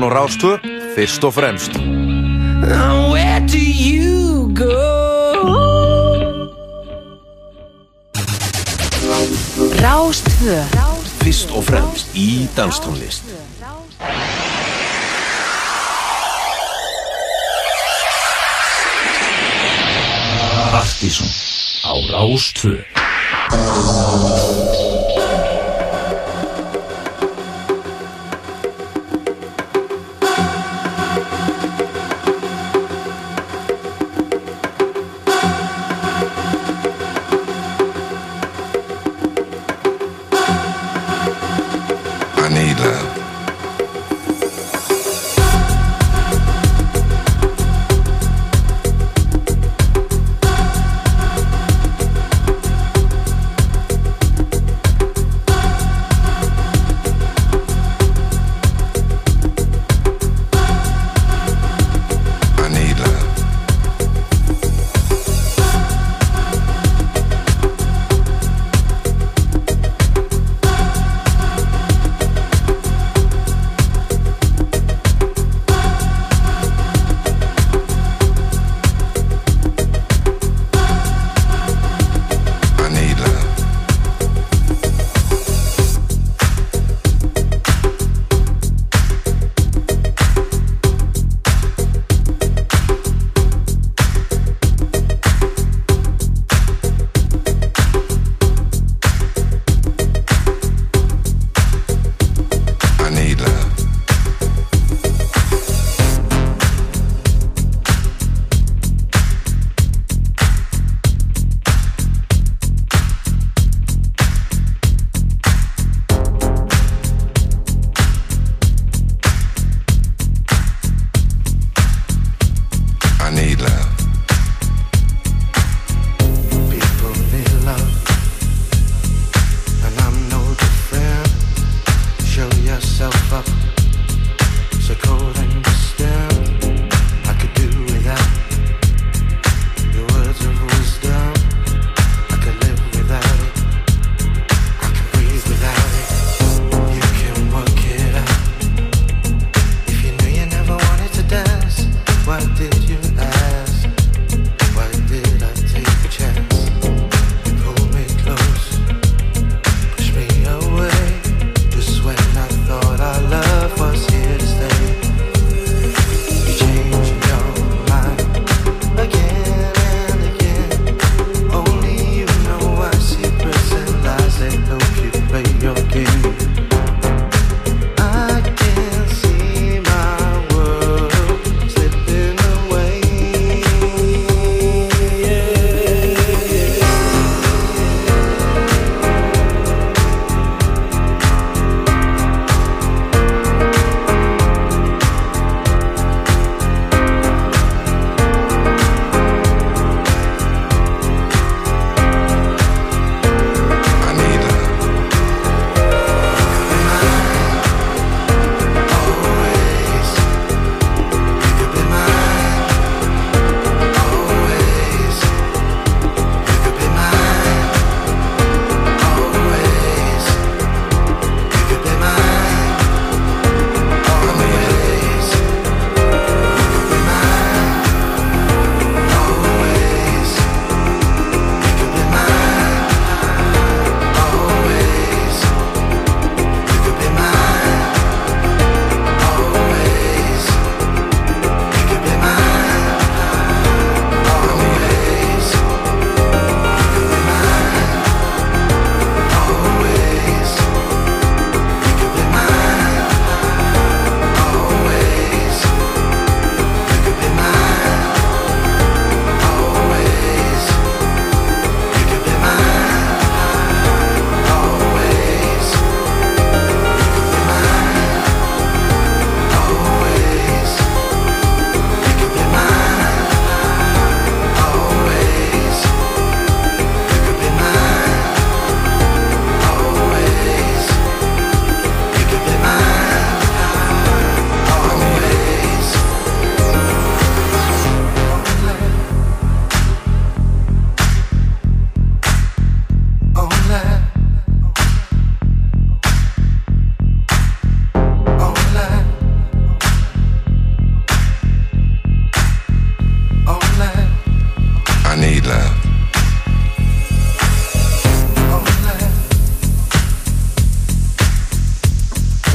Morgun og Rástvö, fyrst og fremst. Where do you go? Rástvö Fyrst og fremst í danstónlist. Artísson á Rástvö.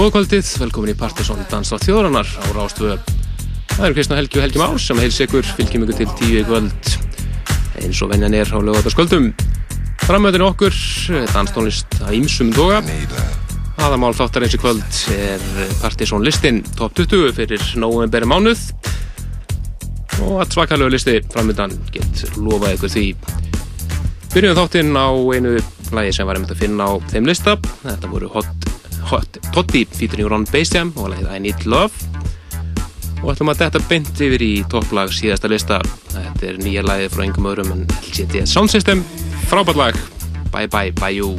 Góðkvöldið, velkomin í Partiðsson Dans á þjóðrannar á Rástvö. Það eru Kristna Helgi og Helgi Már sem heils ykkur, fylgjum ykkur til tíu í kvöld eins og venjan er á lögataskvöldum. Framöðin okkur, danstónlist að ímsum toga. Aðamál þáttar eins í kvöld er Partiðsson listin top 20 fyrir novemberi mánuð og að svakalögu listi framöndan gett lofa ykkur því. Byrjum þáttinn á einu lagi sem var einmitt að finna á þeim lista. Þetta voru Hot Hot Toddy featuring Ron Basjam og lagið I Need Love. Og ætlum að þetta beint yfir í topplag síðasta lista. Þetta er nýja lagið frá engum öðrum en LGT Sound System. Frábært lag. Bye Bye Bye You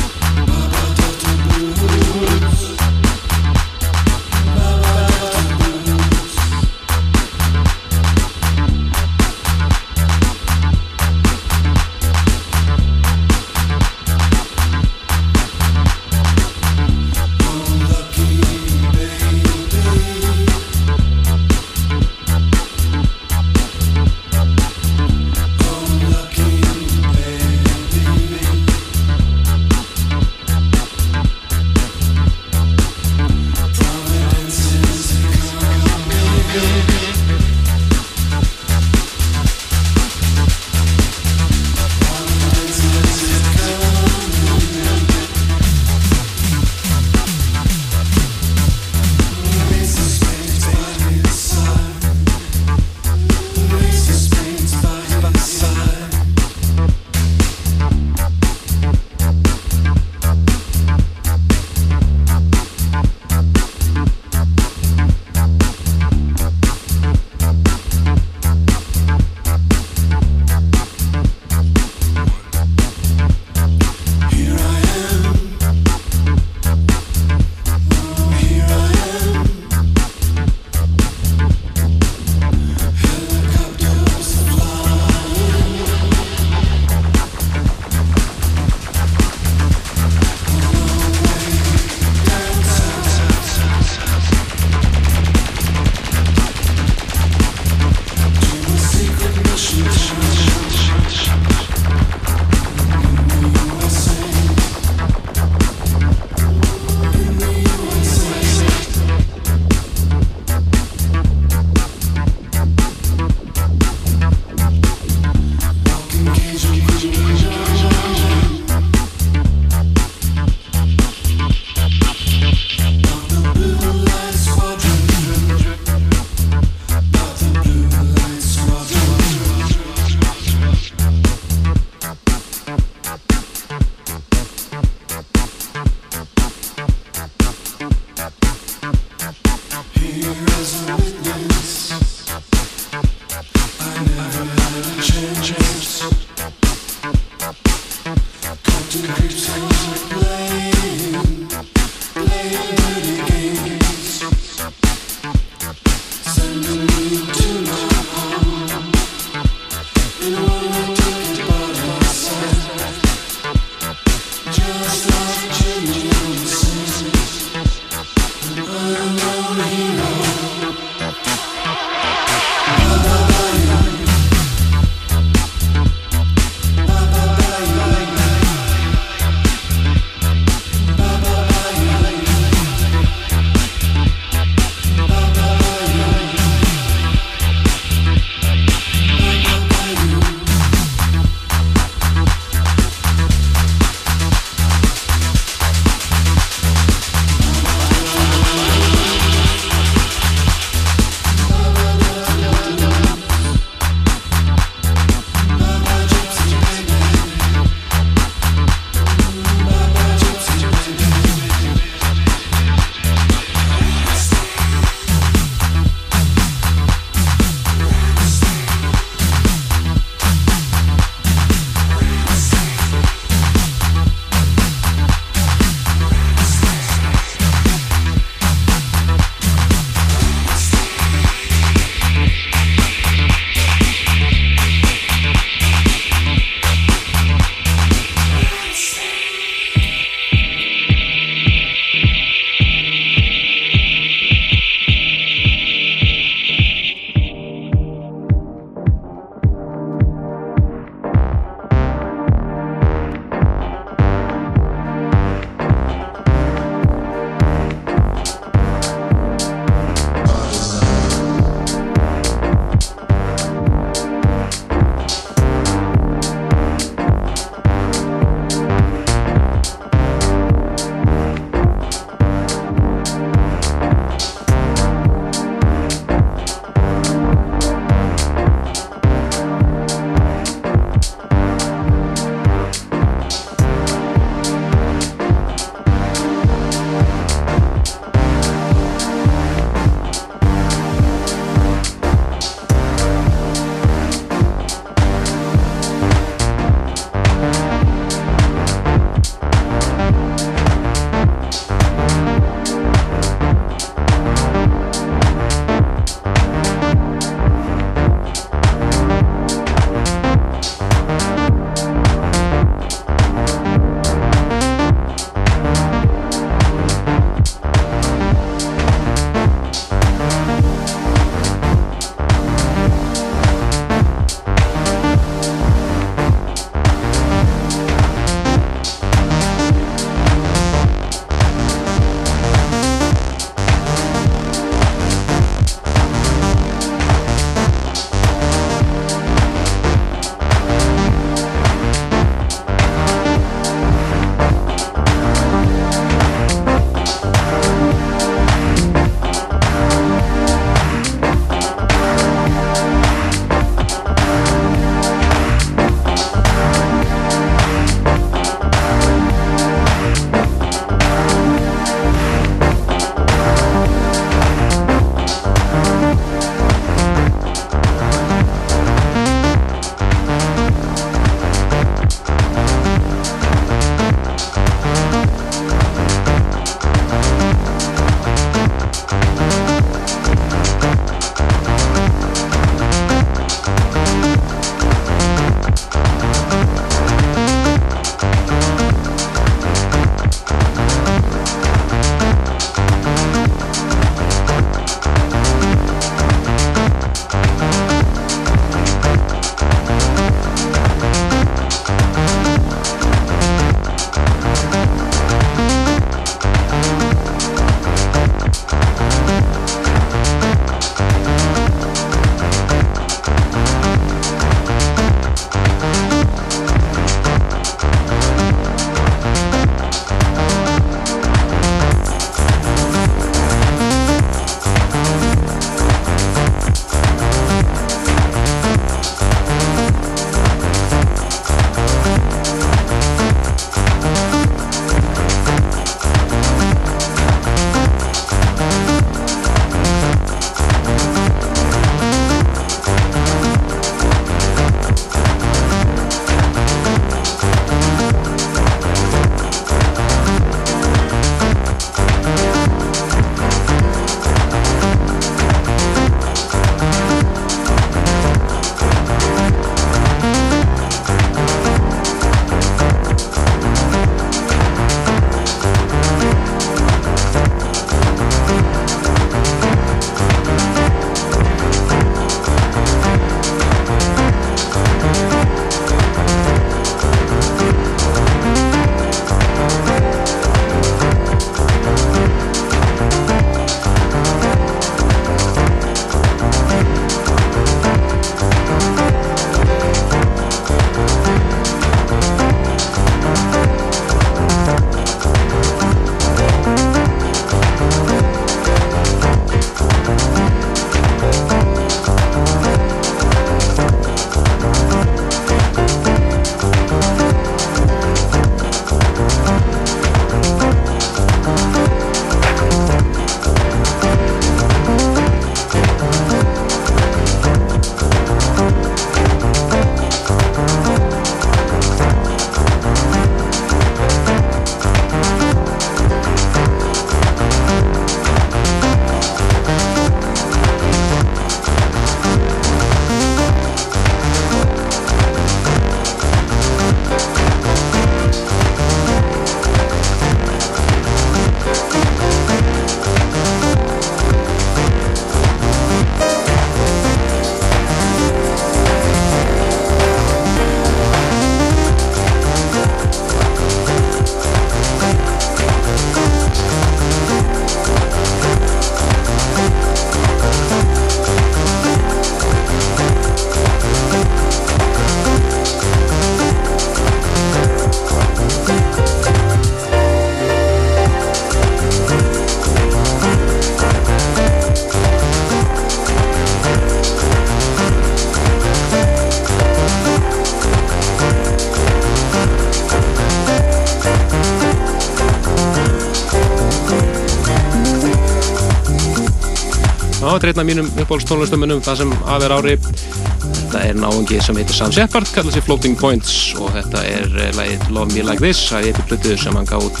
þetta er einn af mínum uppbólstónlistamönnum það sem af er ári. Þetta er náðungi sem heitir Sam Shepard kallar sér Floating Points og þetta er eh, lagið Love Me Like This það er eitthvað blötuð sem hann gátt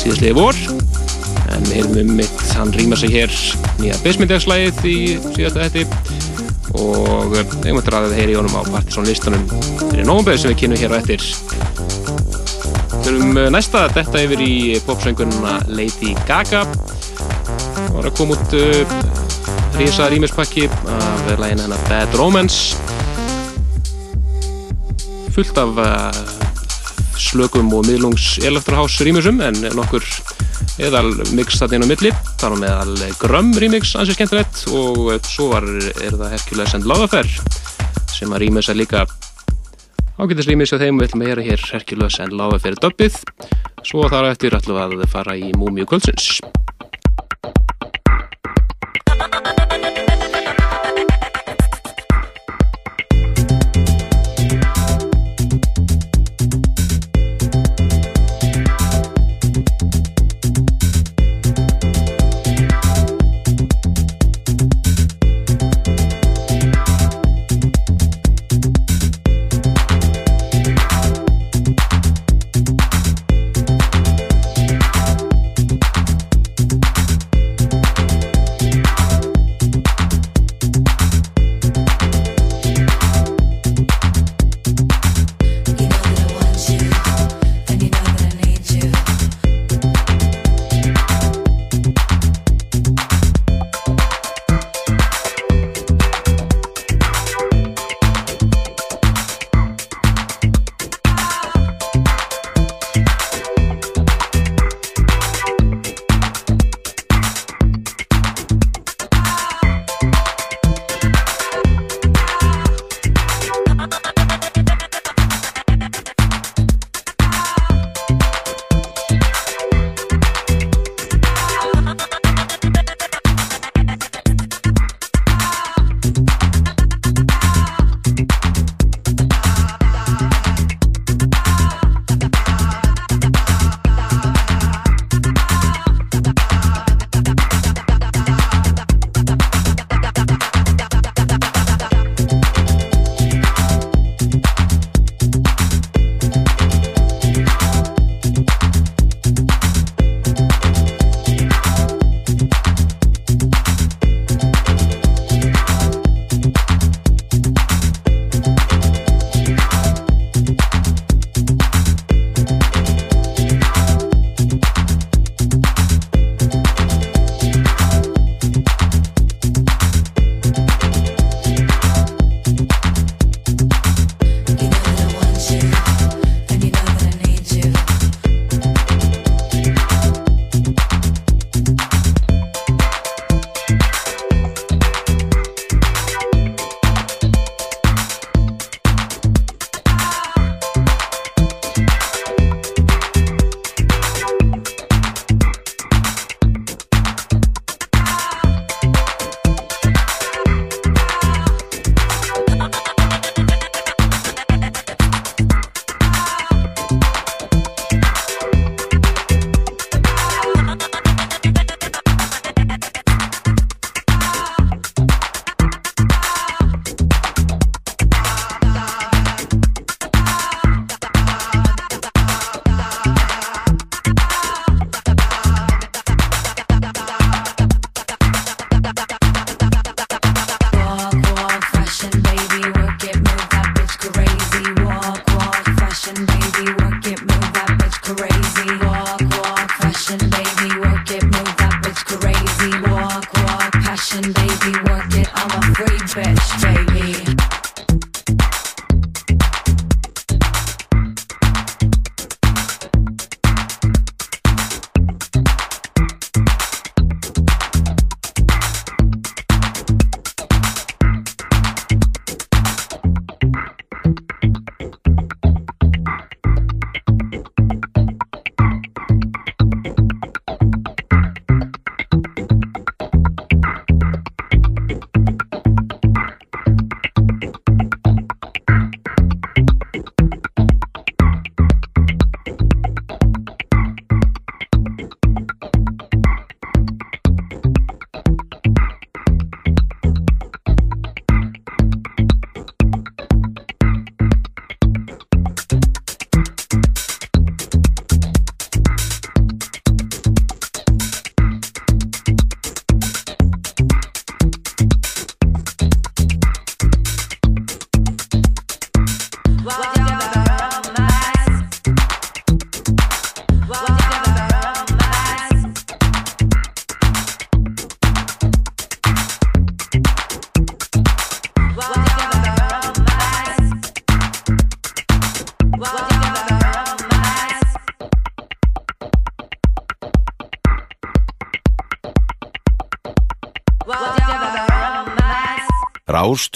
síðastliði vor. En erum um mitt, hann rýma sig hér nýja Bismindegslægið í síðasta hætti og einhvern veginn að heyri í honum á Partisan listunum fyrir nógumbeð sem við kynum hér á eftir. Við erum næsta þetta yfir í popsöngununa Lady Gaga. Það var að koma út rísa rýmispakki af lægin hennar Bad Romance. Fullt af uh, slökum og miðlungs Electrohouse rýmisum en nokkur eðal mix þarna inn á milli. Þar á meðal Grömm rýmix ansið skemmtilegt og svo var, er það Hercules and Lavafer sem að rýmisa líka ágættis rýmis á þeim. Við ætlum að gera hér Hercules and Lavafer döppið svo þar eftir ætlum við að fara í Múmiu Kvöldsins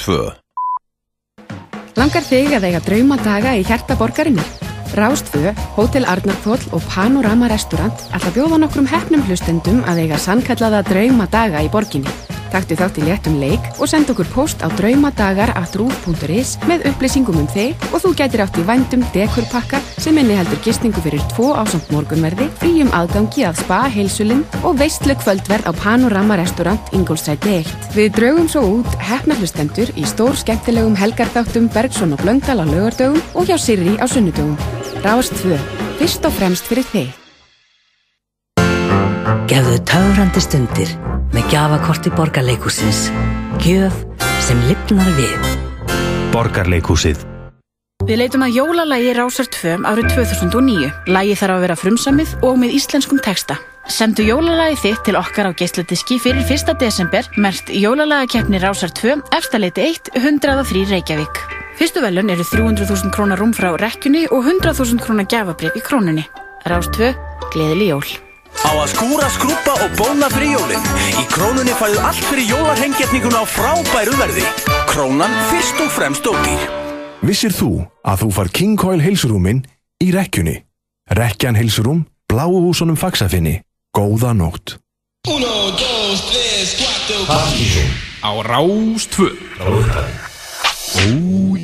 2 Langar þig að eiga draumadaga í hjarta borgarinnar? Rástfö, Hótel Arnarkvól og Panorama Restaurant ætla bjóða nokkrum hefnum hlustendum að eiga sannkallaða draumadaga í borginni. Taktu þátt í léttum leik og send okkur post á draumadagar.rúf.is með upplýsingum um þig og þú gætir átt í vændum dekurpakka sem inni heldur gistingu fyrir tvo ásamt morgunverði, fríum aðgangi að spa heilsulinn og veistlu kvöldverð á Panorama Restaurant Ingolstræti 1. Við draugum svo út hefnahlustendur í stór skemmtilegum helgarþáttum Bergson og Blöngdal á lögardögum og hjá Sirri á sunnudögum. Rást 2. Fyrst og fremst fyrir þig. Gefðu töfrandi stundir með gjafakorti borgarleikusins. Gjöf sem lifnar við. Borgarleikhúsið. Við leitum að jólalagi Rásar 2 árið 2009. Lagi þarf að vera frumsamið og með íslenskum texta. Sendu jólalagi þitt til okkar á geisladiski fyrir 1. desember mert jólalagakeppni Rásar 2 efstaleiti 1 103 Reykjavík. Fyrstu velun eru 300.000 krónar rúm frá rekkjunni og 100.000 krónar gafabrif í krónunni. Rás 2, gleðileg jól. Á að skúra, skrúpa og bóna fyrir jólinn. Í krónunni fæðu allt fyrir jólarhengjetninguna á frábæru verði. Krónan fyrst og fremst ódýr. Vissir þú að þú far King Coil heilsurúmin í rekkjunni? Rekkjan heilsurúm, bláu húsunum fagsafinni. Góða nótt. Partíson. Á Rás 2 Oh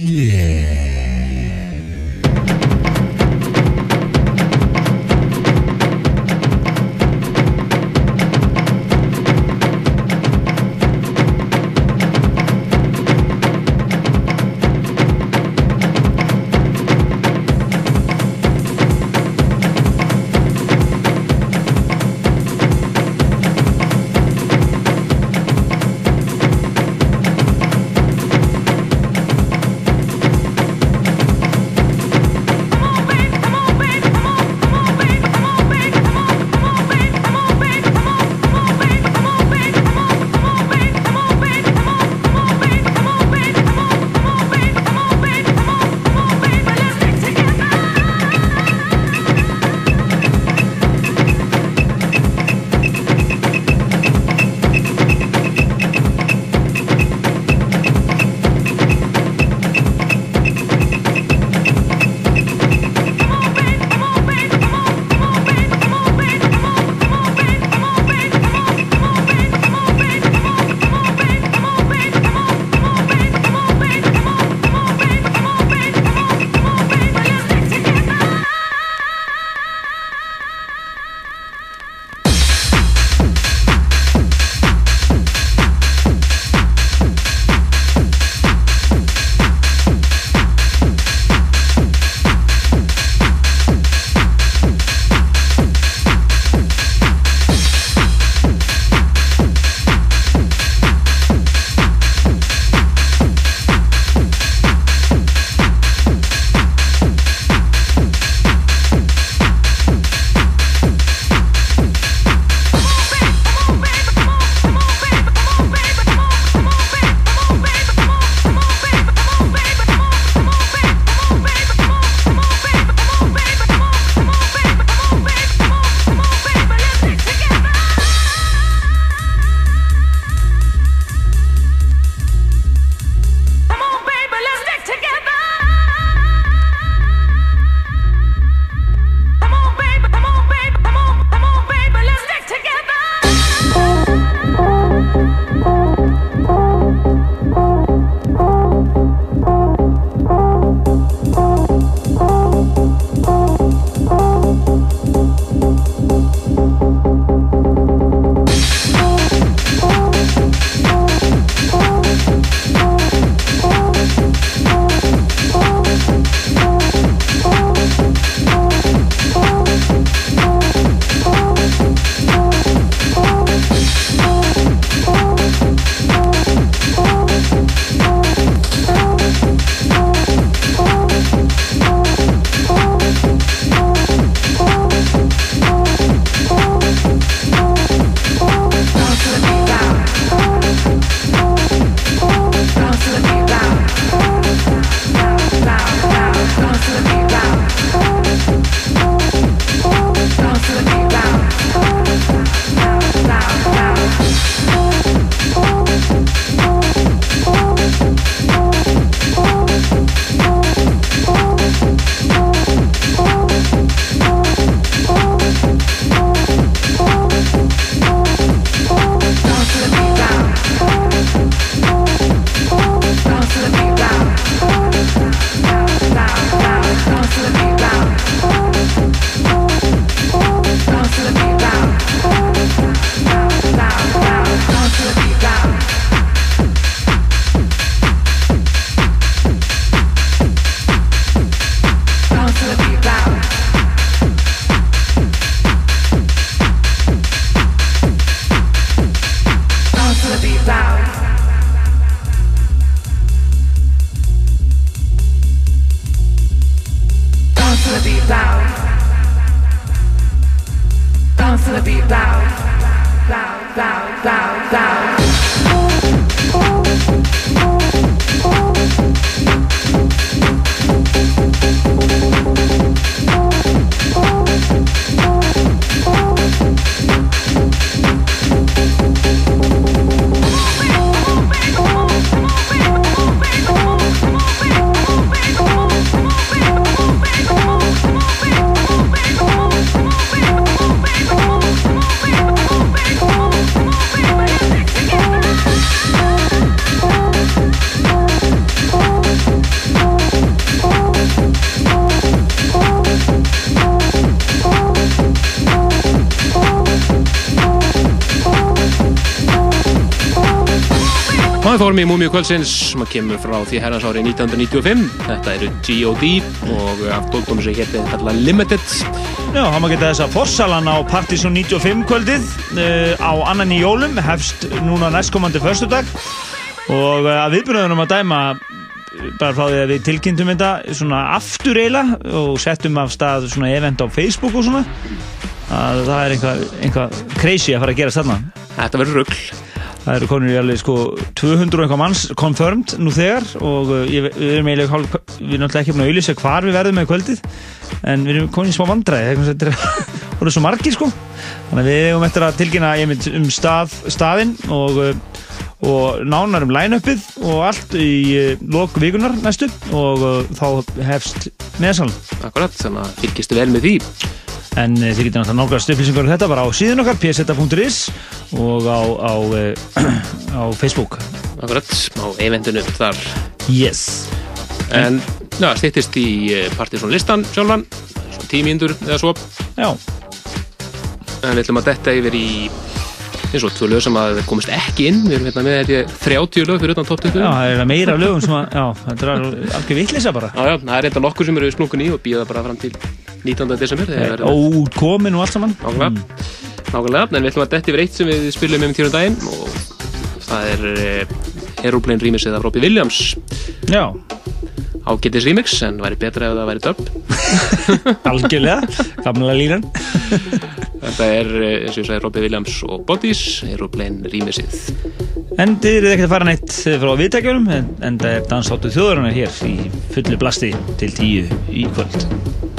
Fórum í Múmiu kvöldsins sem kemur frá því herrans ári 1995. Þetta eru G.O.D. og af dóldómi sem hétti kalla Limited. Já, hann maður geta þess að Fossalan á Partizón 95 kvöldið uh, á annan í jólum hefst núna næstkomandi förstudag og uh, að viðbyrðunum að dæma bara frá því að við tilkynntum þetta svona aftur eiginlega og settum af stað svona event á Facebook og svona að það er einhvað, crazy að fara að gera þarna Þetta verður rugg Það eru konur í alveg sko 200 og eitthvað manns confirmed nú þegar og uh, ég, við erum eiginlega hálf, við erum náttúrulega ekki búin að auðvisa hvar við verðum með kvöldið en við erum komin í smá vandræði þetta er voru svo margir sko þannig að við hefum eftir að tilkynna einmitt um stað, staðinn og, uh, og nánar um line-upið og allt í uh, lok vikunar næstu og uh, þá hefst meðsalm Akkurat, þannig að fylgistu vel með því En uh, þið getur náttúrulega nálgast upplýsingar um þetta bara á síðan okkar, pseta.is og á, á, uh, á Facebook. Akkurat, á eventinu þar. Yes. En, já, stýttist í Partiðsson listan sjálfan, svona tímíndur eða svo. Já. En við ætlum að detta yfir í eins og tvö lög sem að komist ekki inn við erum hérna með þetta 30 lög fyrir utan top 20 Já, það er meira lögum sem að, já, þetta er alveg vittlisa bara Já, já, það er eitthvað nokkur sem eru splungun í og býða bara fram til 19. desember Ókomin og allt saman Nákvæmlega, mm. nákvæmlega, en við ætlum að detta yfir eitt sem við spilum um tíunum daginn og það er uh, Aeroplane remixið af Robbie Williams. Já. Ágættis remix, en væri betra ef það væri dub. Algjörlega, gamla línan. Þetta er, eins og ég sagði, Robbie Williams og Bodies, Aeroplane remixið. En þið eru ekkert að fara neitt frá viðtækjunum en, það er dansáttu þjóðurinnar hér í fullu blasti til tíu í kvöld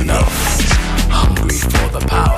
enough. Hungry for the power.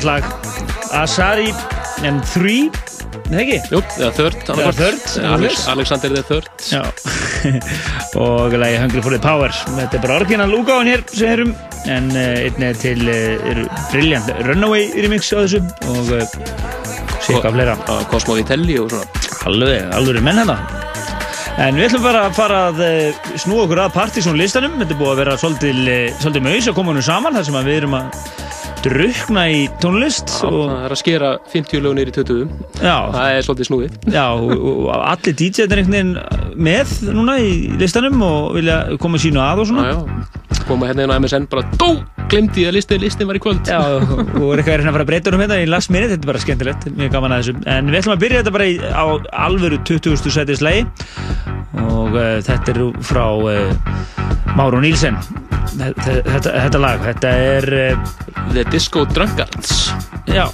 Frábært lag. Asari and 3 Nei ekki? Jú, Eða annarkvort. Third, eða Alex. Alexander the Third. Og lagi Hungry for the Power Þetta er bara orginal úgáðan hér sem erum En uh, einn er til uh, er briljant Runaway remix á þessu Og uh, sikka fleira. Cosmo Vitelli og svona. Alveg, alveg menn hérna. En við ætlum bara að fara að snúa okkur að Partizón listanum Þetta er búið að vera svolítil, uh, svolítil maus að koma honum saman þar sem við erum að drukna í tónlist Já, og það er að skera 50 lög nýri 20 Já. Það er svolítið snúið Já, og, allir DJ-ar einhvern veginn með núna í listanum og vilja koma sínu að og svona Já, já Koma hérna inn á MSN bara Dó! Glemdi að listin, listin var í kvöld Já, og er eitthvað að fara að breyta um hérna í last minute, þetta er bara skemmtilegt, mjög gaman að þessu en við ætlum að byrja þetta bara í, á alvöru 20. sætis lagi og uh, þetta er frá uh, Máru Nílsen þetta, þetta, þetta lag, þetta er uh, The Disco Drunkards Já,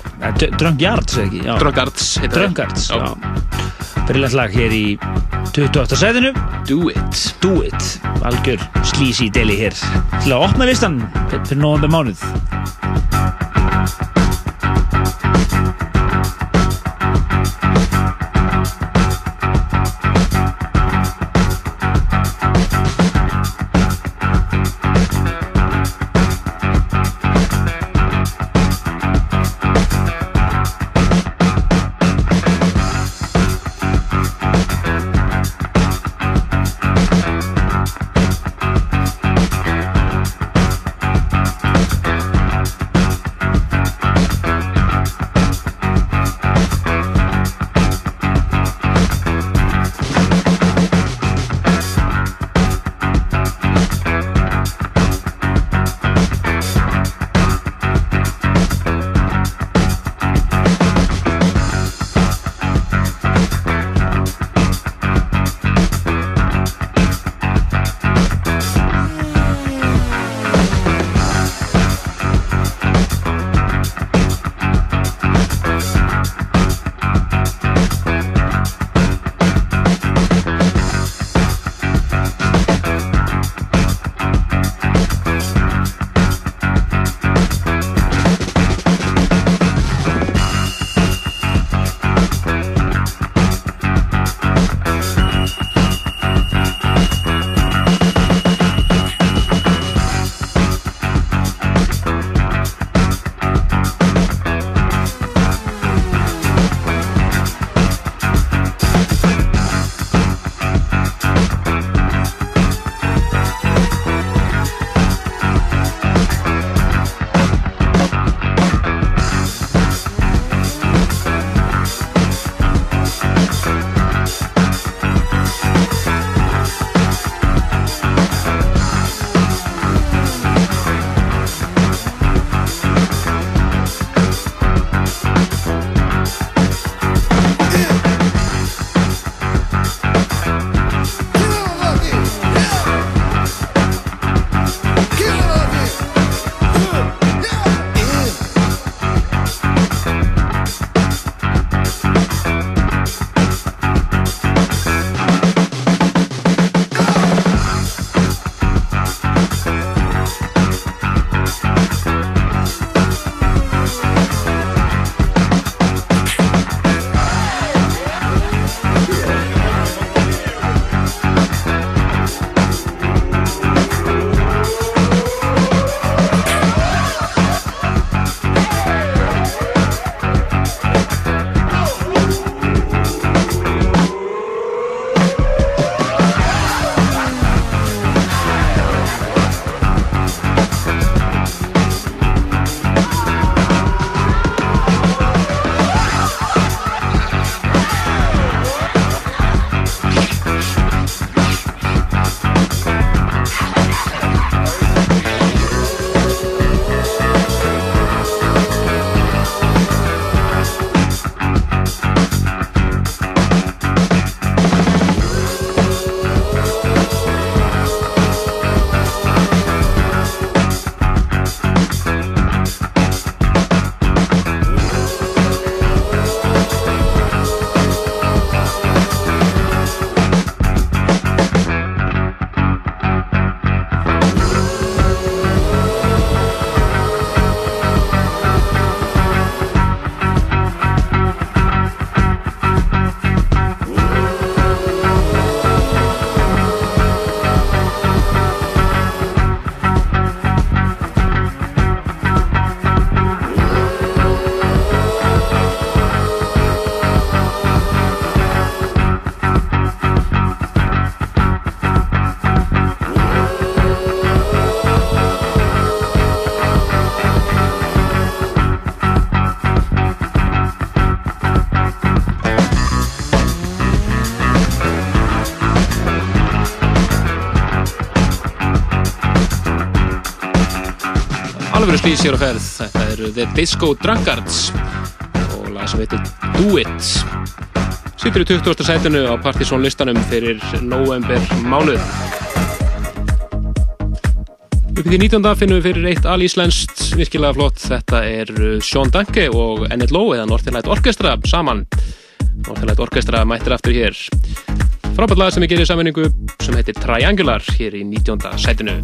Drunk Yards ekki já. Drunkards. Drunkards, Já. já Brillant lag hér í 28. sætinu Do it Do it, algjör slísi deli hér til að opna listan fyrir nóðanbeg mánuð slís hér á ferð. Þetta eru The Disco Drunkards og lag sem heitir Do It. Sittur í 20. sætinu á Partizón listanum fyrir november mánuð. Upp í því 19. finnum við fyrir eitt alíslenskt virkilega flott. Þetta er uh, Sean Danke og Lowe eða Northern Light Orchestra saman. Northern Light Orchestra mættir aftur hér. Frábært lag sem við gerum í sammenningu sem heitir Triangular hér í 19. sætinu.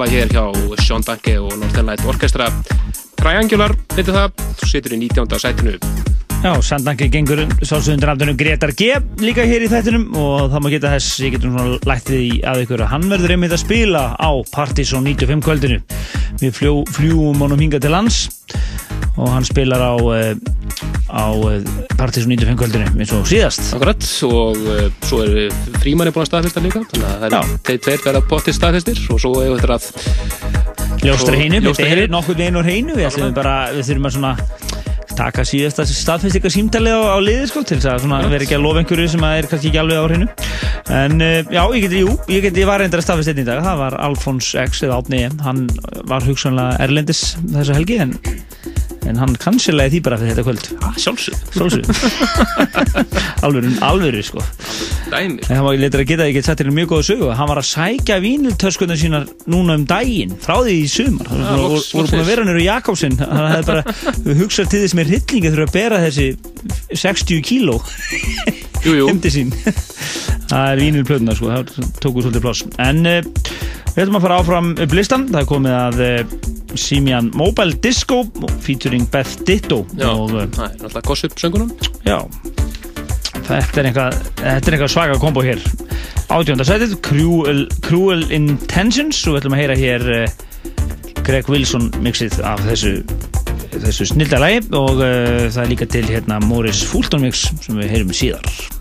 Lag hér hjá Sean Danke og Northern Light Orchestra. Triangular, veitir það, þú situr í 19. sætinu. Já, Sandangi gengur sálsöðundur aftunum Gretar G. líka hér í þættinum og það má geta þess, ég getur svona lætt því að ykkur að hann verður einmitt að spila á Partizón 95 kvöldinu. Við fljó, fljúum honum hinga til lands og hann spilar á uh, á uh, Partizón 95 kvöldinu eins og síðast. Akkurat, og uh, svo er frímanni búin að staðfesta líka þannig að það er þeir tveir verða potið staðfestir og svo hefur þetta að Ljóstra heinu, Ljóstra þetta er heinu. nokkur einu hreinu við ætlum bara, við þurfum að svona taka síðasta staðfestika símtalið á, á liði sko til þess að vera ekki að lofa einhverju sem að er kannski ekki alveg á hreinu. En uh, já, ég geti, jú, ég geti, ég var reyndar að staðfesta einn í dag, það var Alfons X eða Átni, hann var hugsanlega erlendis þessa helgi en, en hann kansilega því bara fyrir þetta kvöld. Ah, Sjálfsög Sjálfsög Alvöru, alvöru sko Dæmi En það var leitur að geta, ég get satt til mjög góða sögu. Hann var að sækja víniltöskunar sínar núna um daginn, frá því í sumar. Það Ja, voru, loks- búin að loksins. vera nýru Jakobsen. Hann hefði bara hugsað til þess með hryllingi þurfa að bera þessi 60 kíló Jú, jú. Heimdi sín. Það er vínilplöðuna sko, það tóku svolítið pláss. En uh, við ætlum að fara áfram upp listan Það er komið að uh, Simian Mobile Disco featuring Beth Ditto. Já, og, uh, það er náttúrulega gossip söngunum Já Þetta er eitthvað svaka kombo hér. Átjónda sætið Cruel, Cruel Intentions. Og við ætlum að heyra hér uh, Greg Wilson mixið af þessu þessu snilda lagi. Og uh, það er líka til hérna Morris Fulton mix sem við heyrum síðar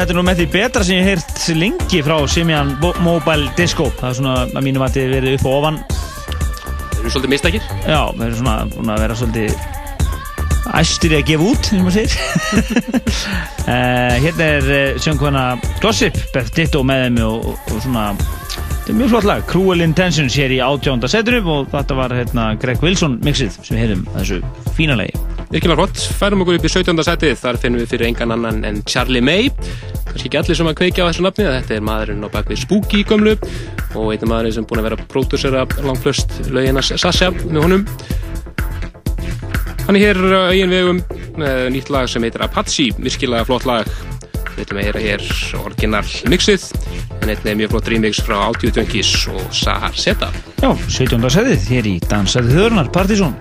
þetta er nú með því betra sem ég hef heyrt lengi frá Simian Mobile Disco. Það er svona að mínum að þetta verið upp og ofan. Þeir eru svolítið mistakir já, við erum svona búin að vera svolítið æstir að gefa út sem maður segir. Uh, hérna er uh, sjöngkvæna Gossip Beth Ditto með þeim og, og, og svona þetta er mjög flott lag. Cruel Intentions hér í átjónda seturum og þetta var hérna Greg Wilson mixið sem við hefðum þessu fína lagi. Virkilega flott, færum okkur upp í 17. setið. Þar finnum við fyrir engan annan en Charlie May kannski ekki allir sem að kveikja á þessu nafni þetta er maðurinn á bakvið Spooky gömlu og einn maðurinn sem búin að vera pródúsera langflöst löginas Sasha með honum. Hann er hér á eigin vegum með nýtt lag sem heitir Apache virkilega flott lag. Við ætlum að hér orginal mixið en einnig er mjög flott remix frá Audio Junkies og Sahar Zeta Já, 17. setið hér í Dansæði þjóðurnar Partizón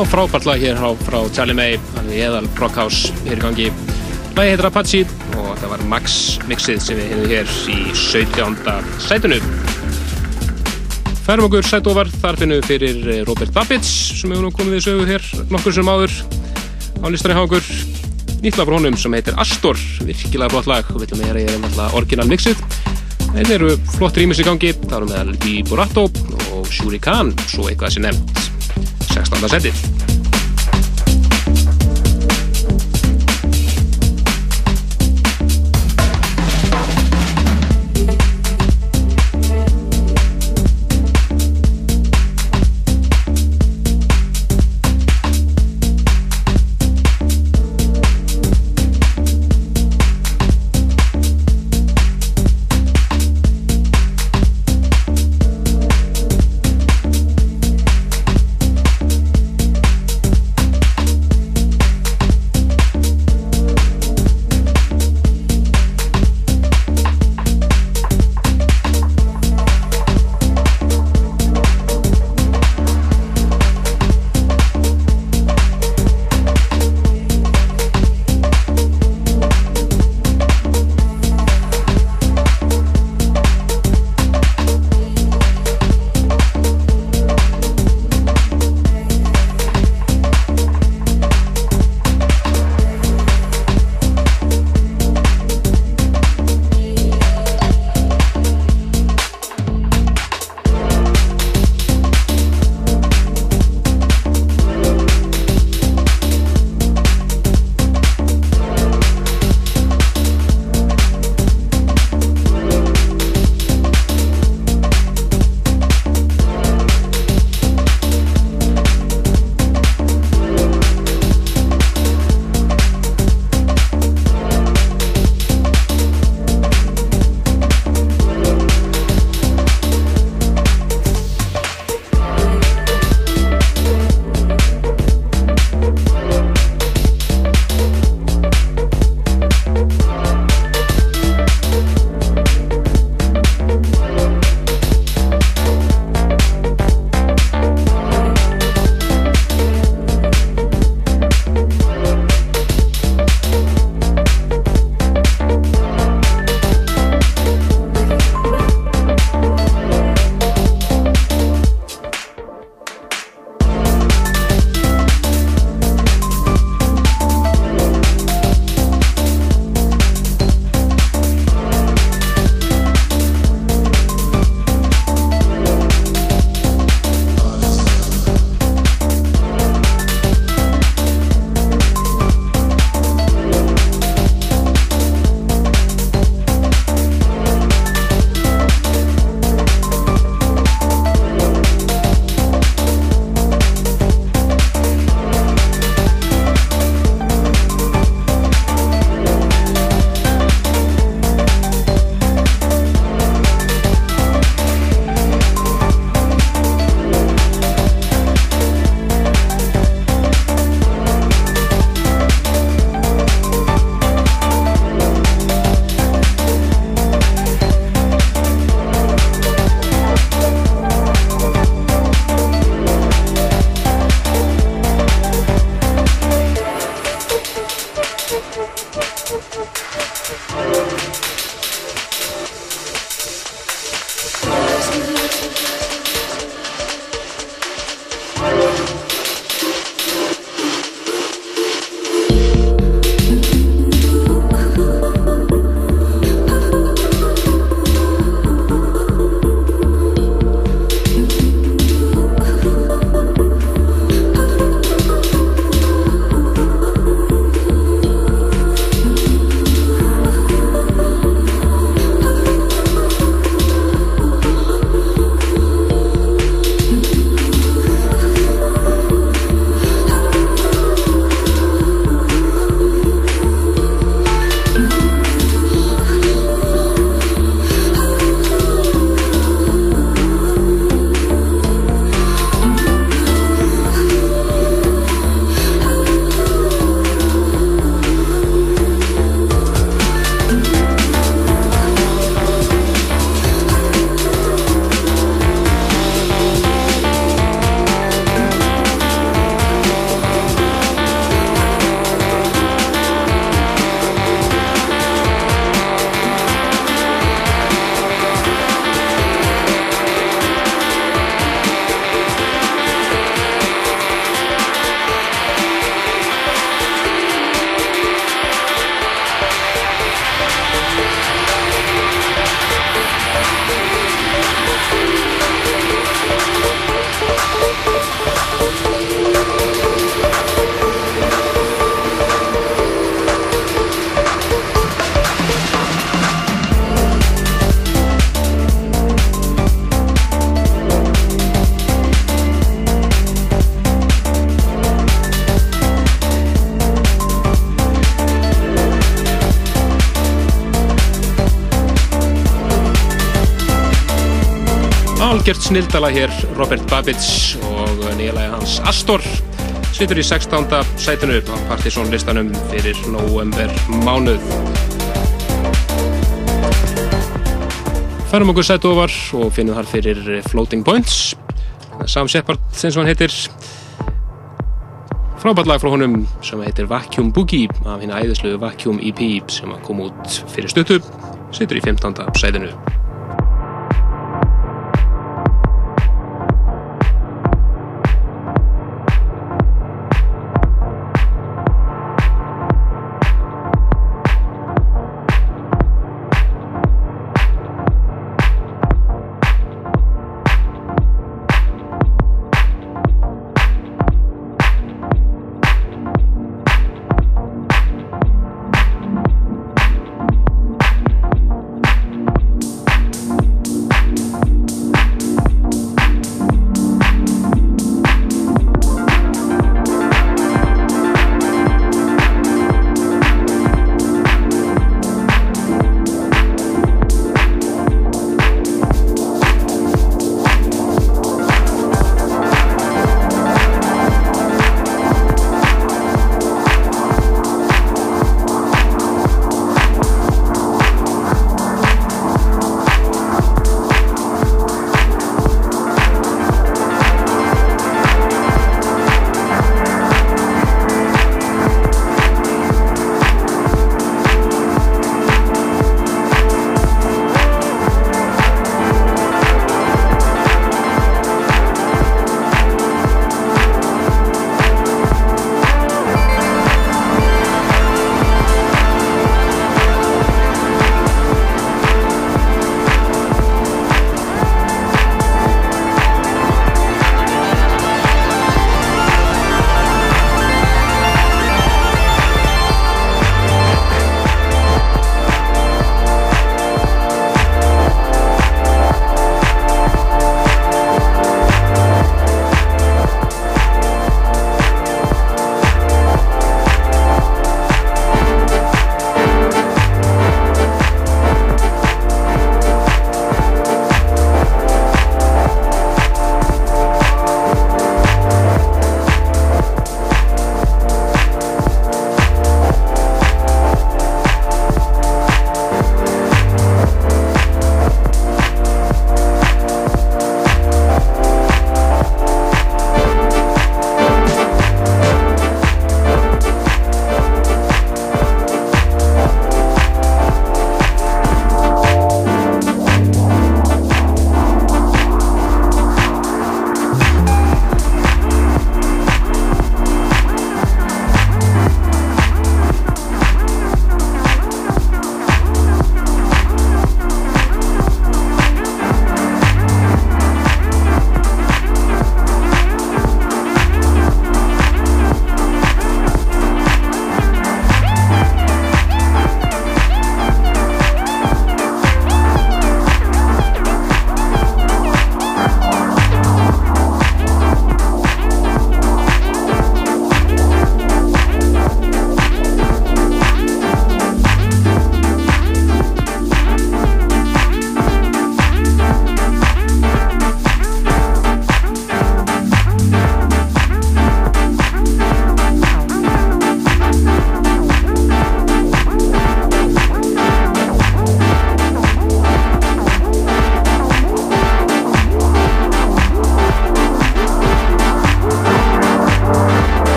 Já, frábært lag hér frá, frá Charlie May, hann er eðal Brockhouse hér í gangi. Lagi heitir Apache og það var Max mixið sem við hefum hér í 17. sætunu. Færum okkur sætofar, þar finnum við fyrir eh, Robert Babbitt sem hefur nú komið við sögu hér nokkur sem áður á listanni hjá okkur. Nýtt lag frá honum sem heitir Astor, virkilega flott lag og við viljum meira í þeim alltaf orginal mixið. Það eru flott rýmis í gangi, það eru meðal í Borato og Shuri Khan, svo eitthvað sem nefnt 16. seti. Snildala hér, Robert Babbitt og nýja lagi hans Astor situr í 16. sætinu á Partiðsson listanum fyrir november mánuð. Færum okkur sætu ofar og finnum þar fyrir Floating Points Sam Shepard, sem hann heitir frábært lag frá honum sem heitir Vacuum Boogie af hérna æðislu Vacuum EP sem kom út fyrir stuttu situr í 15. sætinu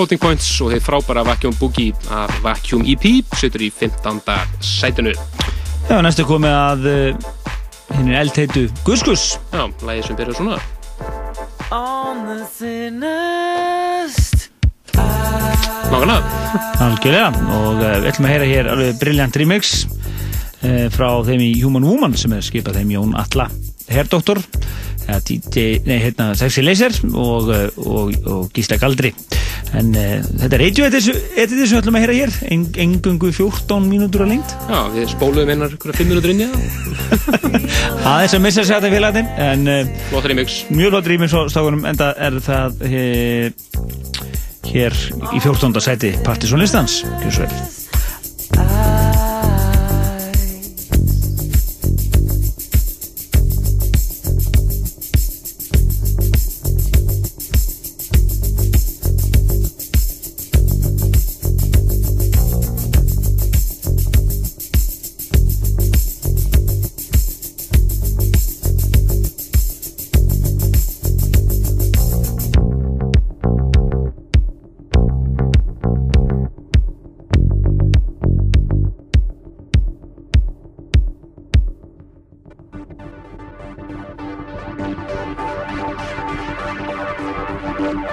Floating Points og þeir frábæra Vacuum Boogie af Vacuum EP setur í 15. sætinu. Já, næstu komið að uh, hinn er eldheitu Guskus. Já, lægið sem byrjar svona. On the thinnest. Nákvæmlega. Algjörlega. Og uh, við ætlum að heyra hér alveg brilljant remix uh, frá þeim í Human Woman sem er skipað þeim Jón Alla Herdoktor DJ, nei, hérna, Sexy Laser og, og, og Gísla Galdri en uh, þetta er eitju þetta sem við ætlum að heyra hér. En, engungu 14 mínútur að lengt Já, við spóluðum einar ykkur 5 minútur inn í það. aðeins að missa sér þetta félagatinn en uh, mjög flott remix á stákunum en það er það he, hér í 14. sæti Partisan listans. Kjúsveil Thank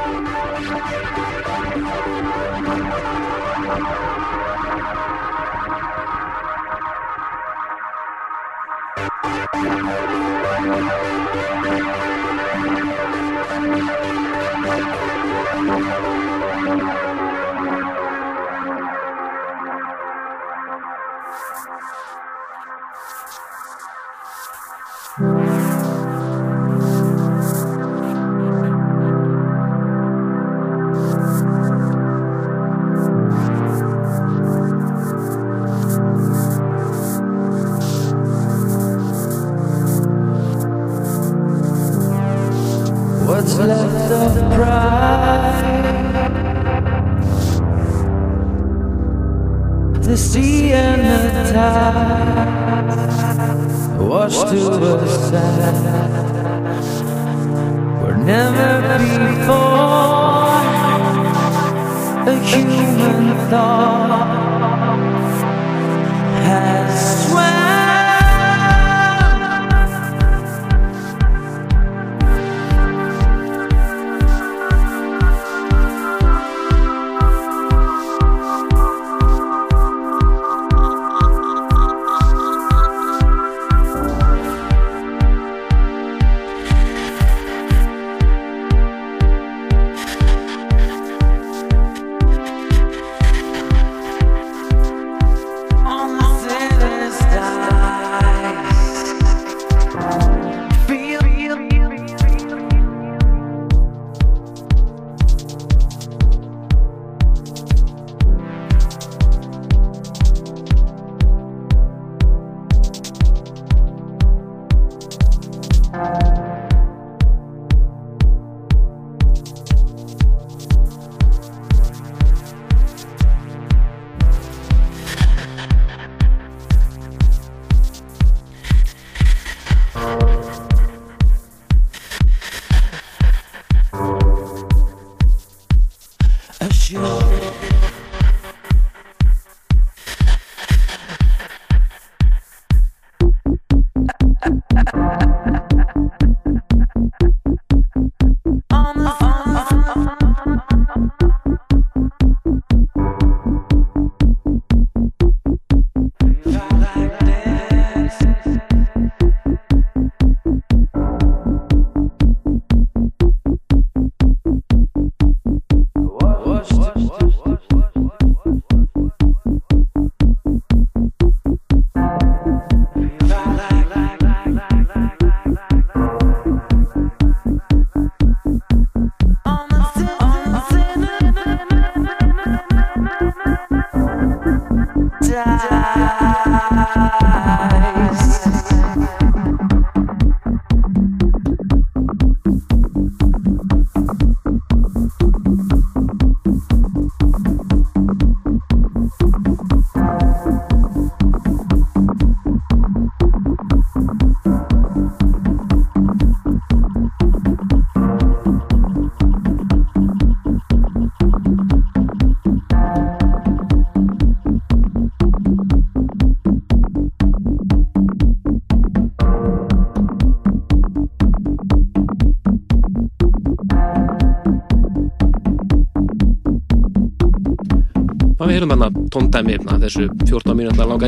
the tide wash to aside. Where never before a human thought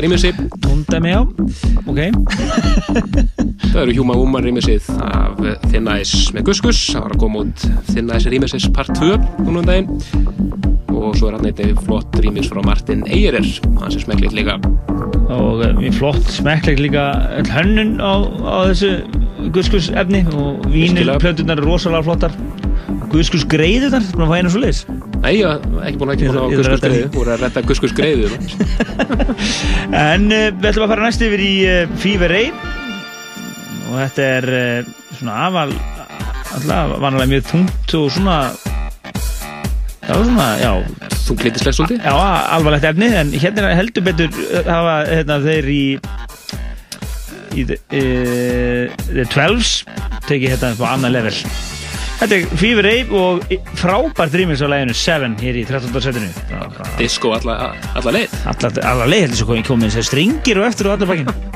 14 mínúta langa rýmissi Tóndæmi, já, ok. Það eru Human Woman rýmissið af Thin Ice með Guskus það var að koma út Thin Ice rýmissis part 2 núna um daginn. Og svo er hann einnig flott rýmis frá Martin Eyrer. Hans er smekklegt líka. Og uh, mjög flott, smekklegt líka hönnun á, á þessu guðskus efni. Og vínilplötunar er rosalega flottar. Guðskus greiðunar, búin að fá einu svo leis Nei, ég hef ekki búin að ekki búin að Guskus greiðu, voru að redda Guskus greiðu En uh, við ætlum að fara næst yfir í uh, Fever Ray og þetta er uh, svona afal alltaf vanalega mjög tungt og svona já svona, já. Þunglítislegt svolítið. Já, alvarlegt efni, en hérna heldur betur hafa hérna, þeir í í The, 12s tekið hérna upp á annað level Þetta er Fever Ray og frábært rýmis á læginu 7 hér í 13. setinu Disco alla, alla leið Alla, alla leið heldur svo komið þessi stringir og eftir og allir bakinn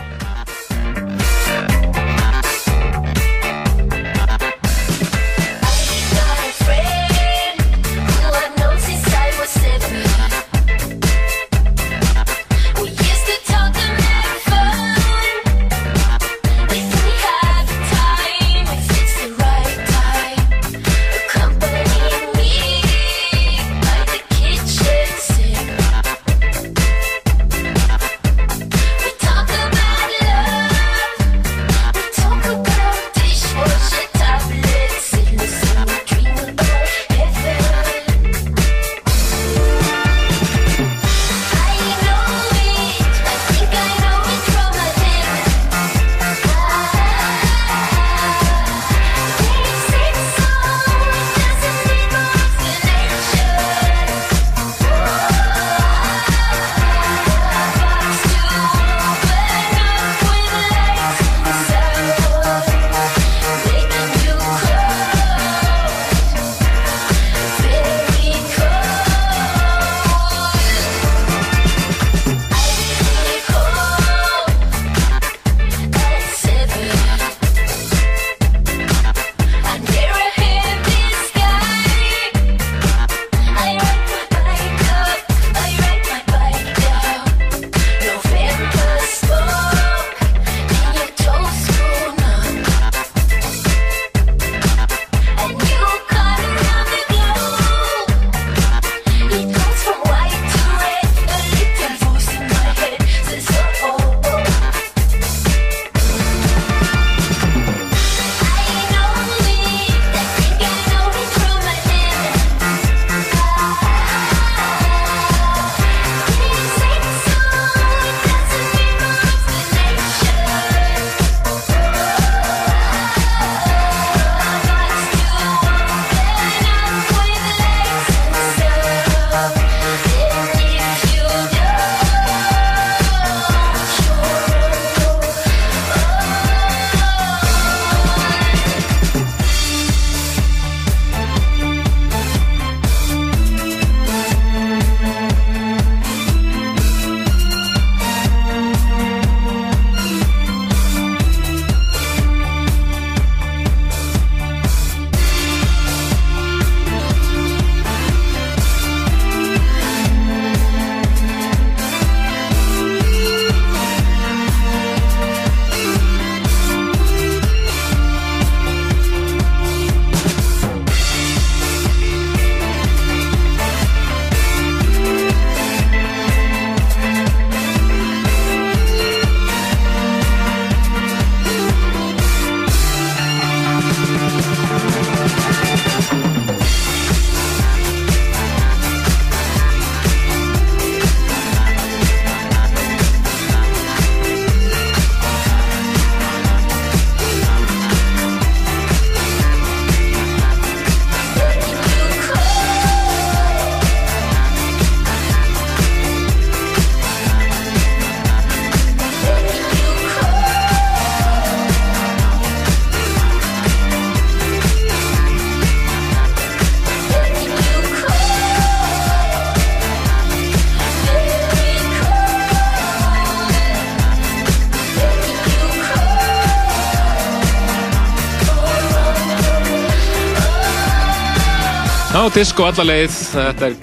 disco alla leið, þetta er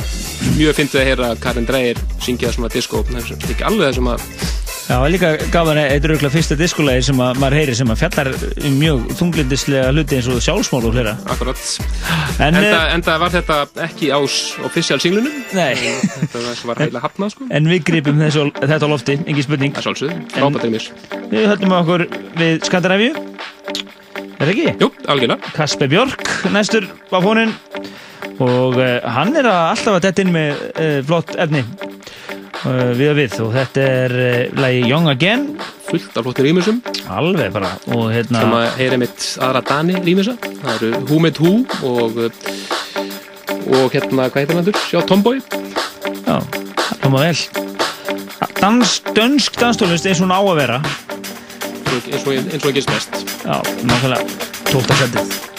mjög fyndið að heyra Karin Dreyer syngja svona disco það er ekki alveg það sem að Já, er líka gaman að þetta er auðvitað fyrsta diskolæði sem að maður heyri sem að fjallar um mjög þunglindislega hluti eins og sjálfsmál og hlera. Akkurat. En, enda, eh, enda var þetta ekki ás official singlunum Nei. Þetta var var heila hafnað sko En við gripum þessu, þetta á lofti, engin spurning. Það sálsögðu, frábært er mér. Við höldum okkur við Skandinavíu. Er það ekki? Jú, algjörlega. Kasper Björk, næstur á fónin og uh, hann er að alltaf að detta inn með uh, flott efni. Uh, við og við. Og þetta er lagi Young Again. Fullt af flottir rýmisum alveg bara. Og hérna sem að heyri mitt aðra Dani rýmisa það eru Who Made Who og og hérna, hvað heitir hann Já, Tomboy. Já, það koma vel. Dans, dönsk danstólist eins og hún á að vera. Eins og, eins og ekki smest Já, nákvæmlega, tókta sendið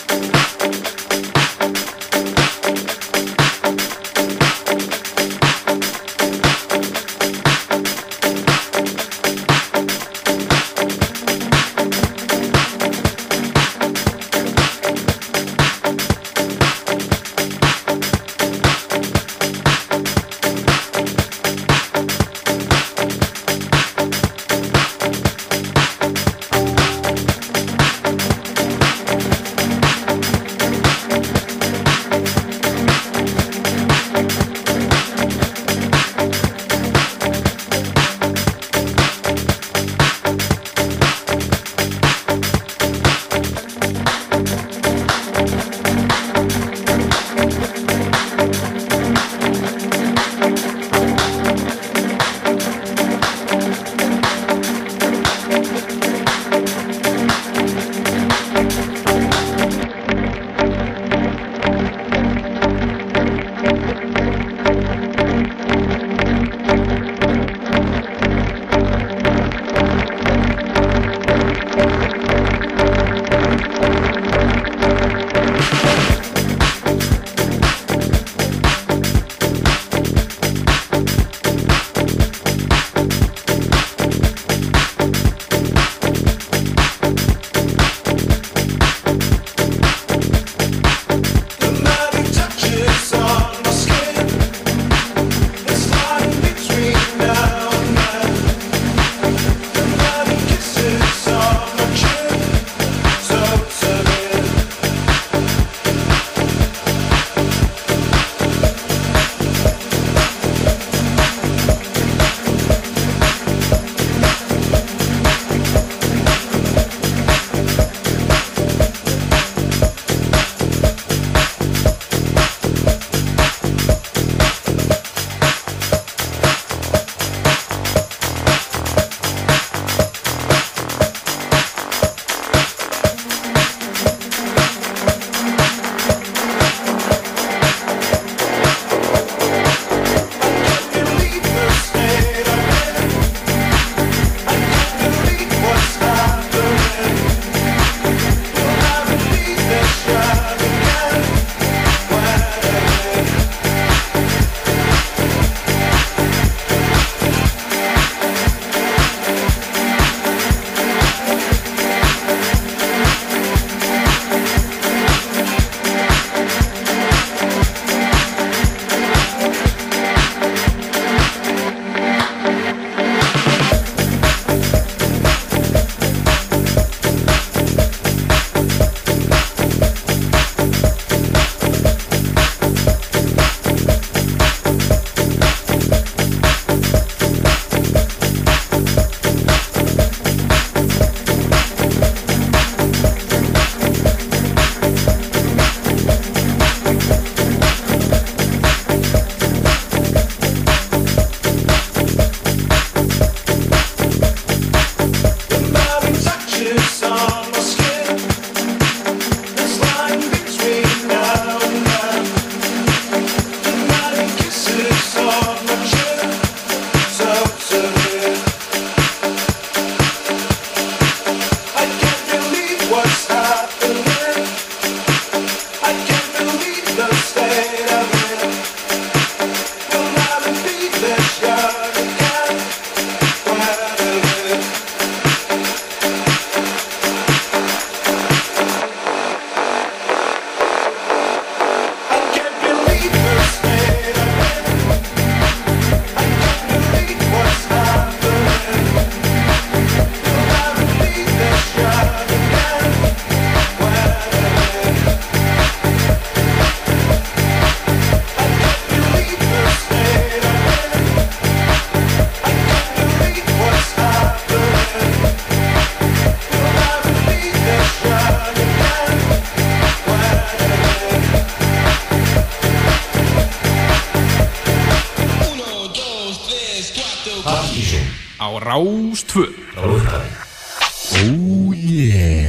Rástvö Oh yeah.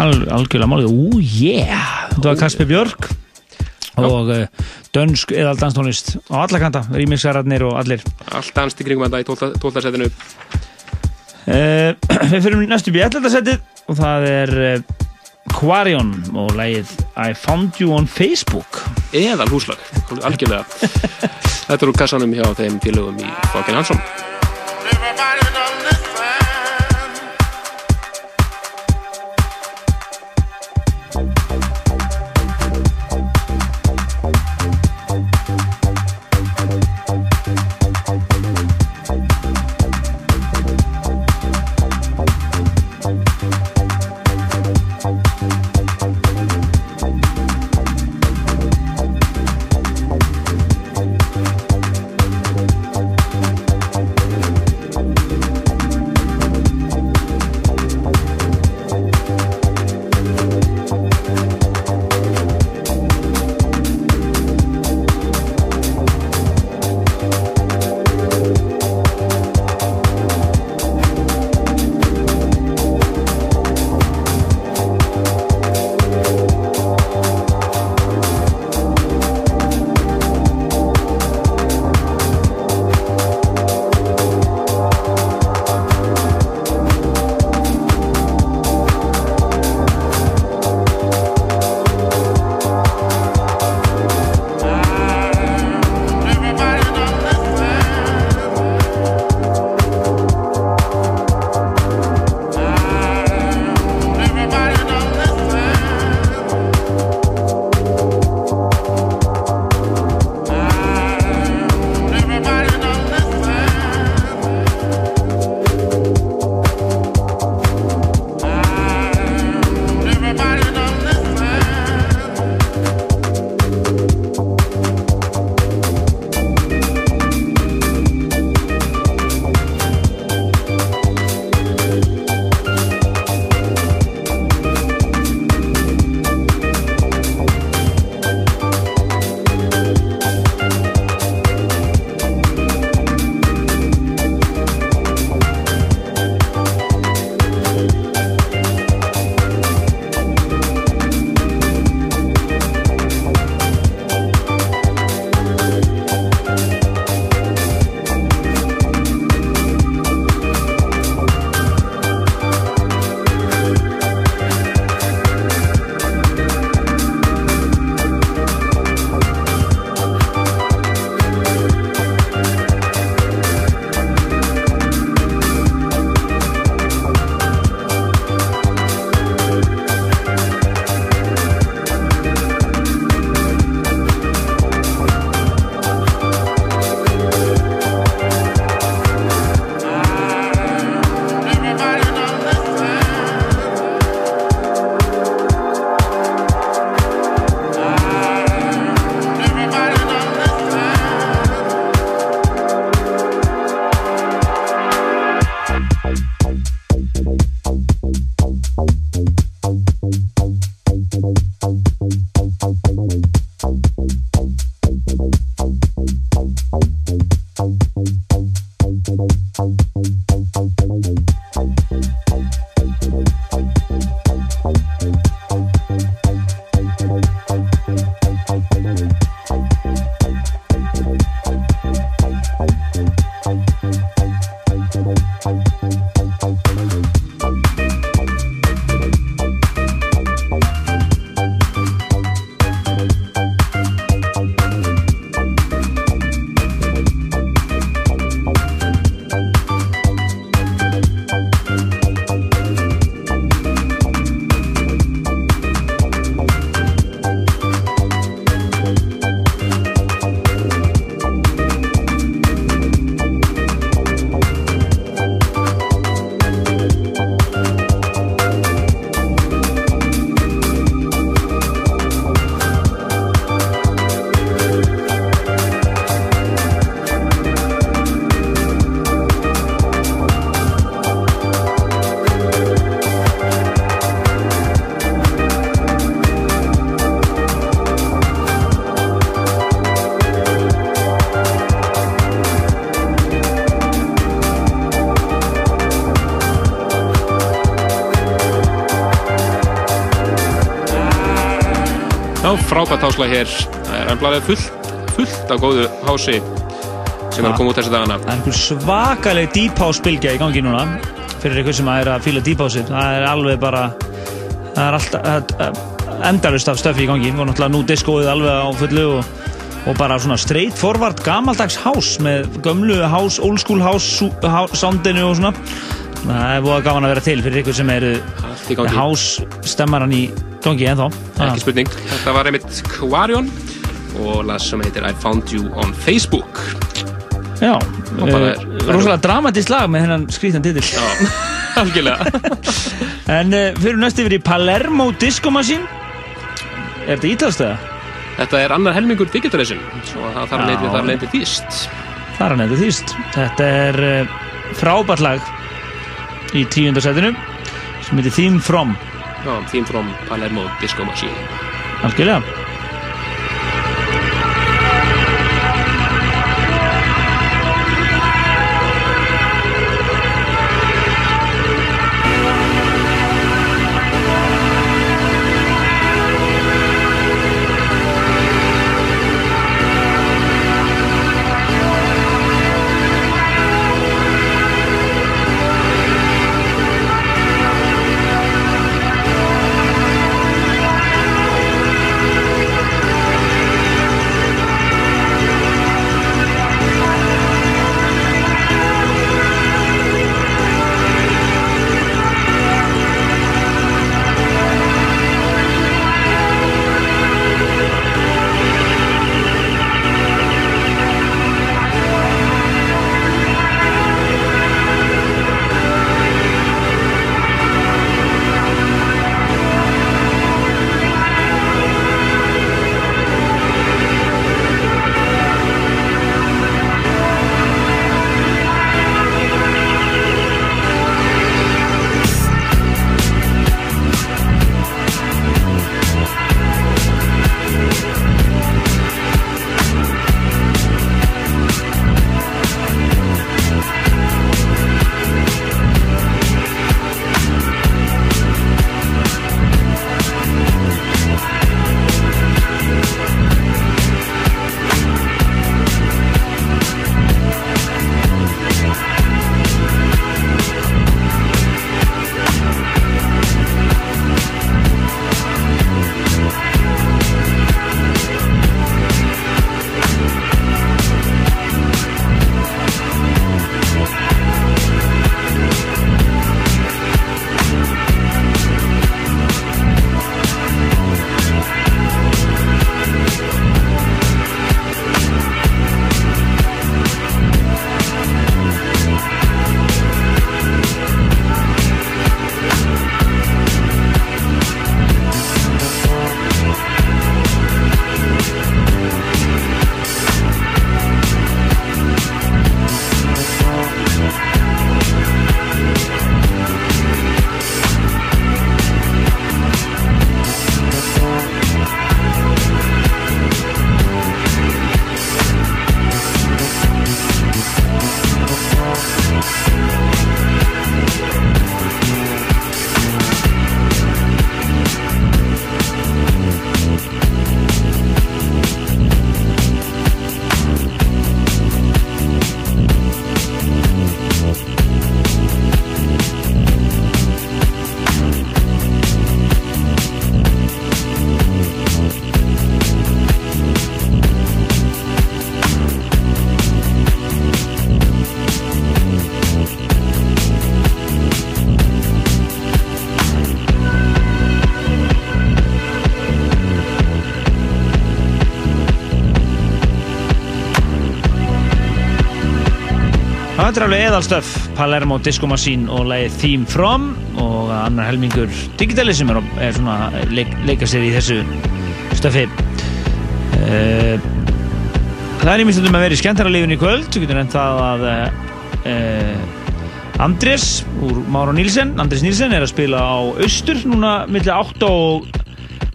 Al, Algjörlega málið, oh yeah. Þetta var Kasper Björk og uh, dönsk eða danstónlist á alla kanta, rýmingsararnir og allir. Allt danst í kringum þetta í 12. setinu. Uh, Við fyrir næstu í 11. setið og það er uh, Quarion og lægið I Found You on Facebook. Eðal húslag, algjörlega. Þetta er úr kassanum hjá þeim félögum í Fokkin Hansson Frábært háslag hér. Það er ennblaðið fullt, fullt af góðu hási sem er að koma út þessi dagana. Það er einhver svakaleg deep house bylgja í gangi núna fyrir ykkur sem er að deep house það er alveg bara það er alltaf endalust af stöfi í gangi. Og náttúrulega nú diskóið alveg á fullu og, og bara svona straight forward gamaldags house með gömlu house, old school house sú- há- soundinu og svona. Það er búið gaman að vera til fyrir ykkur sem eru house stemmaran í gangi ennþá. Ekki spurning. Þetta var einmitt Quarion og lag sem heitir I Found You on Facebook. Já, Og uh, rosalega dramatist lag með hennan skrítan titill Já, algjörlega En uh, fyrir næst yfir í Palermo Disco Machine Er þetta ítalstöða? Þetta er annar helmingur Digitalization svo það þarf Já. leitið þar leitið þýst. Það er hann eitthvað þýst Þetta er uh, frábært lag í tíundarsætinu sem heitir Theme From Já, Theme From Palermo Disco Machine. Algjörlega Þetta er alveg eðalstöf. Palermo Disco Machine og lagið Theme From og annar helmingur Digitalism er, er svona leik, leika sér í þessu stöfi. Uh, Það er ímyndstundum að vera í skemmtara lífin í kvöld. Þú getur nefnt það að uh, Andrés úr Mára Nílsen Andrés Nílsen er að spila á Austur núna millir 8 og,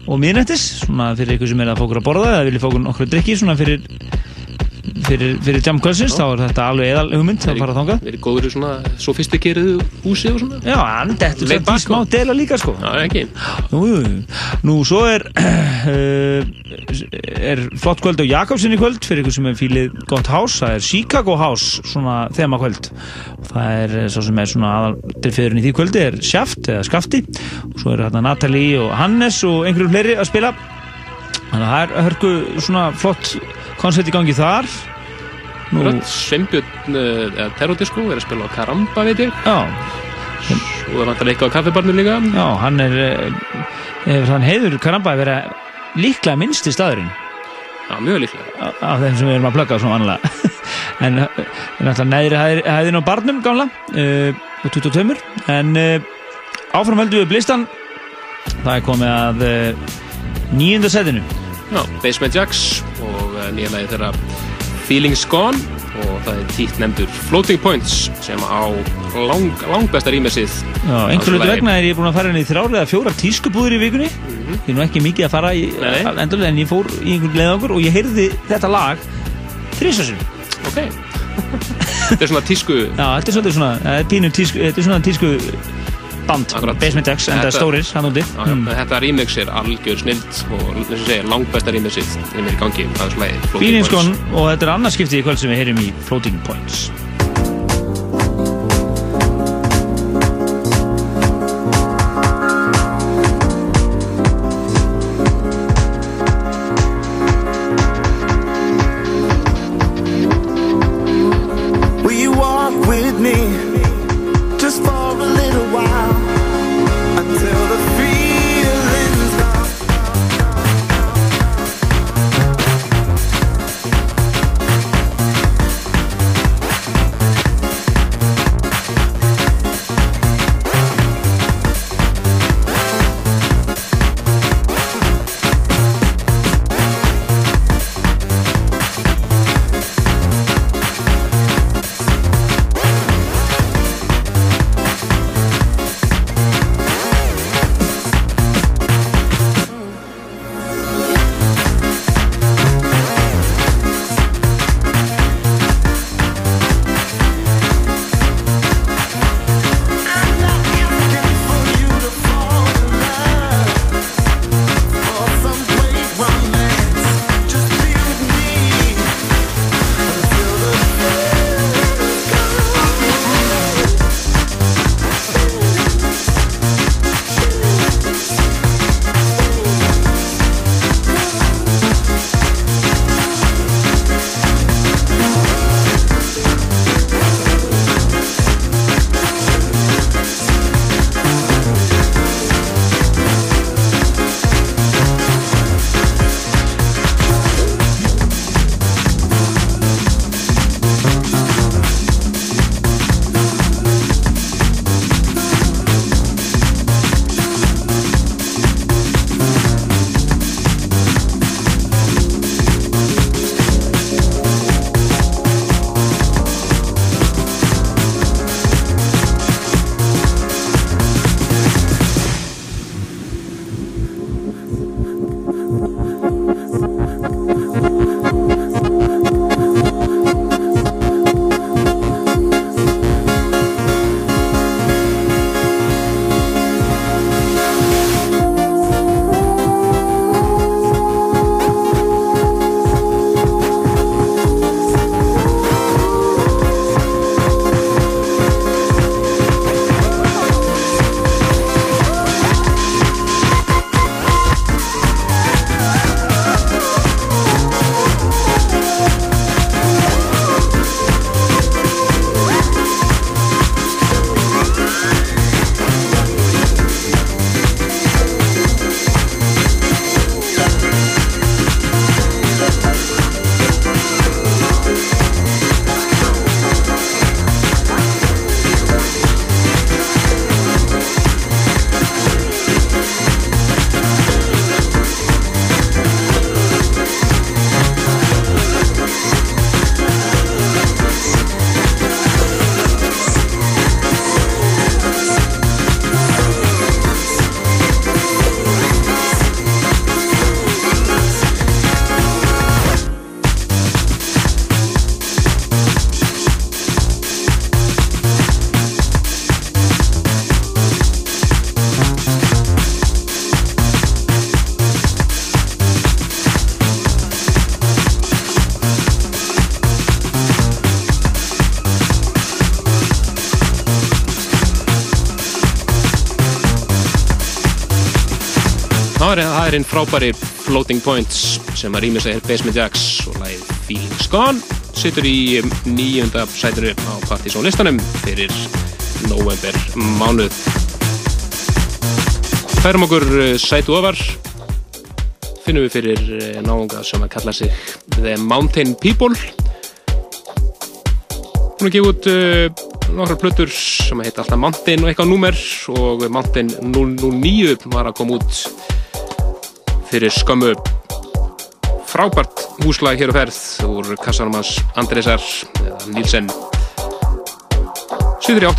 og miðnættis svona fyrir ykkur sem er að fókur að borða eða vilja fókur nokkru drikki svona fyrir fyrir, fyrir Jam Kvölsins, þá er þetta alveg eðal hugmynd að fara þangað. Verið góður í svona sofistikeriðu húsi og svona. Já, Laid samt í back smá og- dela líka sko. Já, ekki. Nú. Nú, svo er uh, er flott kvöld á Jakobsin í kvöld fyrir ykkur sem er fílið gott hás það er Chicago House, svona þema kvöld það er eh, sá sem er svona aðal til fyrrin í því kvöldi er Sjaft eða Skafti og svo er hérna Natalie og Hannes og einhverjum fleiri að spila þannig að það er hörku svona flott koncept í gangi þar Sveinbjörn uh, eða Terrodisko er að spila á Karamba, veit ég. já, Og það vantar eitthvað á kaffibarnu líka. já, hann er eh, hefur hann heiður Karamba að vera líklega minnsti staðurinn Já, mjög líklega. af þeim sem við erum að plugga svona vanlega en náttúrulega neðri hæð- hæðin á barnum gamla uh, og 22 en áfram höldum við blistan það er komið að nýjunda setinu Já, Basement Jacks og nýja lagi þeirra Feelings Gone og það er títt nefndur Floating Points sem á lang, langbesta rýmisið Já, einhverju hlutu vegna er ég búin að fara inn í þrjár eða fjórar tískubúður í vikunni. Ég er nú ekki mikið að fara í Nei. endurlega en ég fór í einhvern leiðangur og ég heyrði þetta lag þrísasinn Ok. Þetta er svona tísku Já, þetta er svona, er þetta er svona tísku band. Basement X, enda stórir, hann úti já, Þetta remix er algjör og eins og segja, langbesta remixið sem er í gangi. Gone og þetta er annars skiptið í kvöld sem við heyrim í Floating Points Það er, einn frábæri Floating Points sem að rýmis er Basement Jacks og lagið Feelings Gone situr í nýjunda sætinu á Partizón listanum fyrir november mánuð. Færum okkur eh, sætu ofar finnum við fyrir eh, náunga sem að kalla sig The Mountain People Hún er gefið út uh, nokkra plötur sem heit alltaf Mountain og eitthvað númer og Mountain 009 var að koma út fyrir skömmu. Frábært húslag hér og ferð úr kassanum hans Andresar Nílsen Sýður í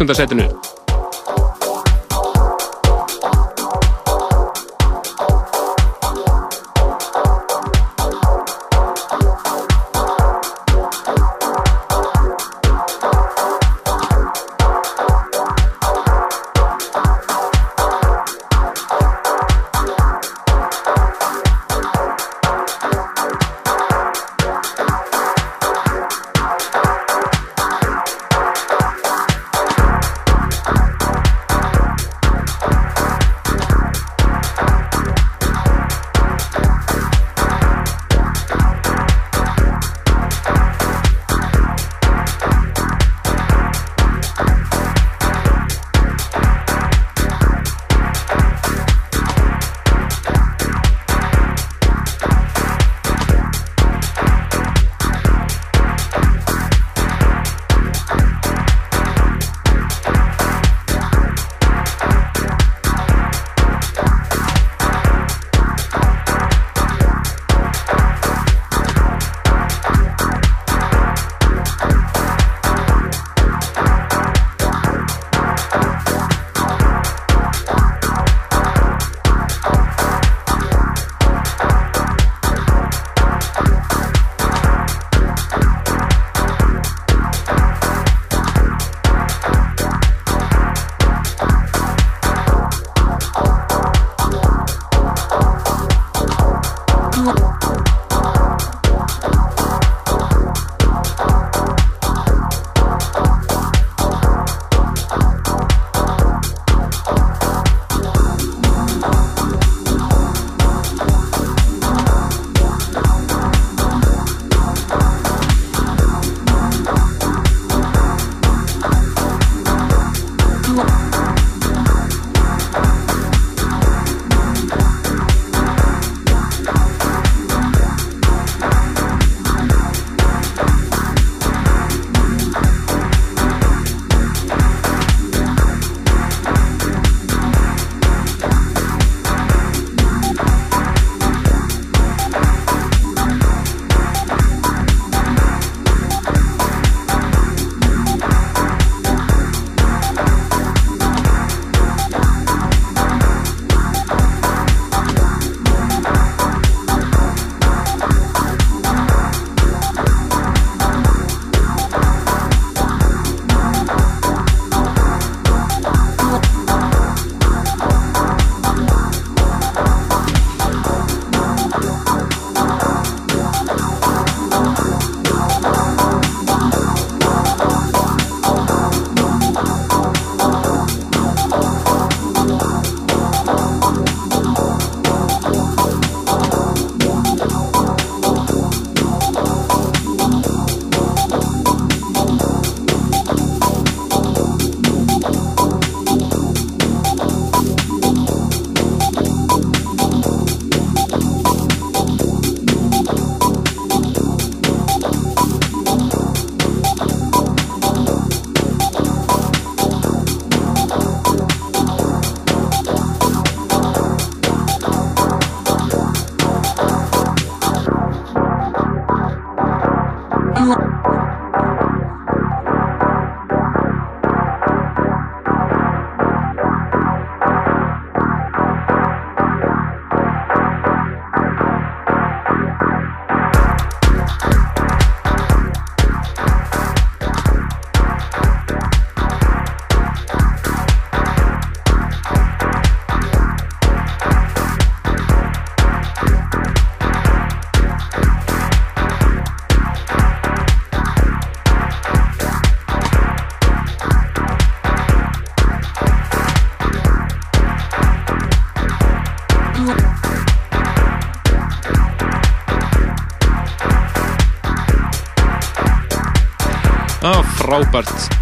frábært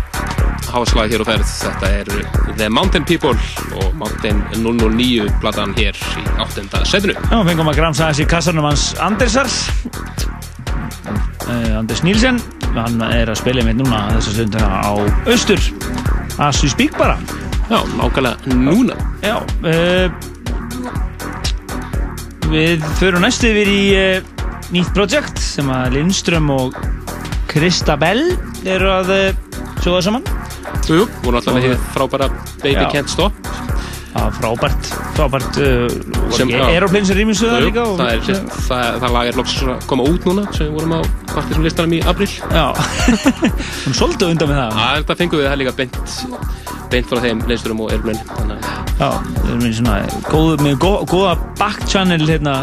háslag hér og ferð. Þetta er The Mountain People og Mountain 009 platan hér í áttunda setinu. Já, fengum að gramsa þessi kassanum hans Andersar uh, Anders Nílsen hann er að spila með núna þessa stundina á Austur as we speak bara Já, nákvæmlega núna Já uh, Við förum næstu yfir í uh, nýtt projekt sem að Lindström og Kristabell eru að uh, sjóða saman? Jú, jú, voru alltaf með því frábæra Baby Já. Can't Stop. Já, frábært, frábært uh, Sem- já. Aeroplanes er rýmins Jú, jú, líka og, það, er, það, það lag er loksins að koma út núna sem við vorum á partísum listanum í april Já, hún svolítið undan með það. Já, þetta fengum við það líka beint beint frá þeim leinsturum og að Já, við erum með svona góð, með gó, góða back channel hérna,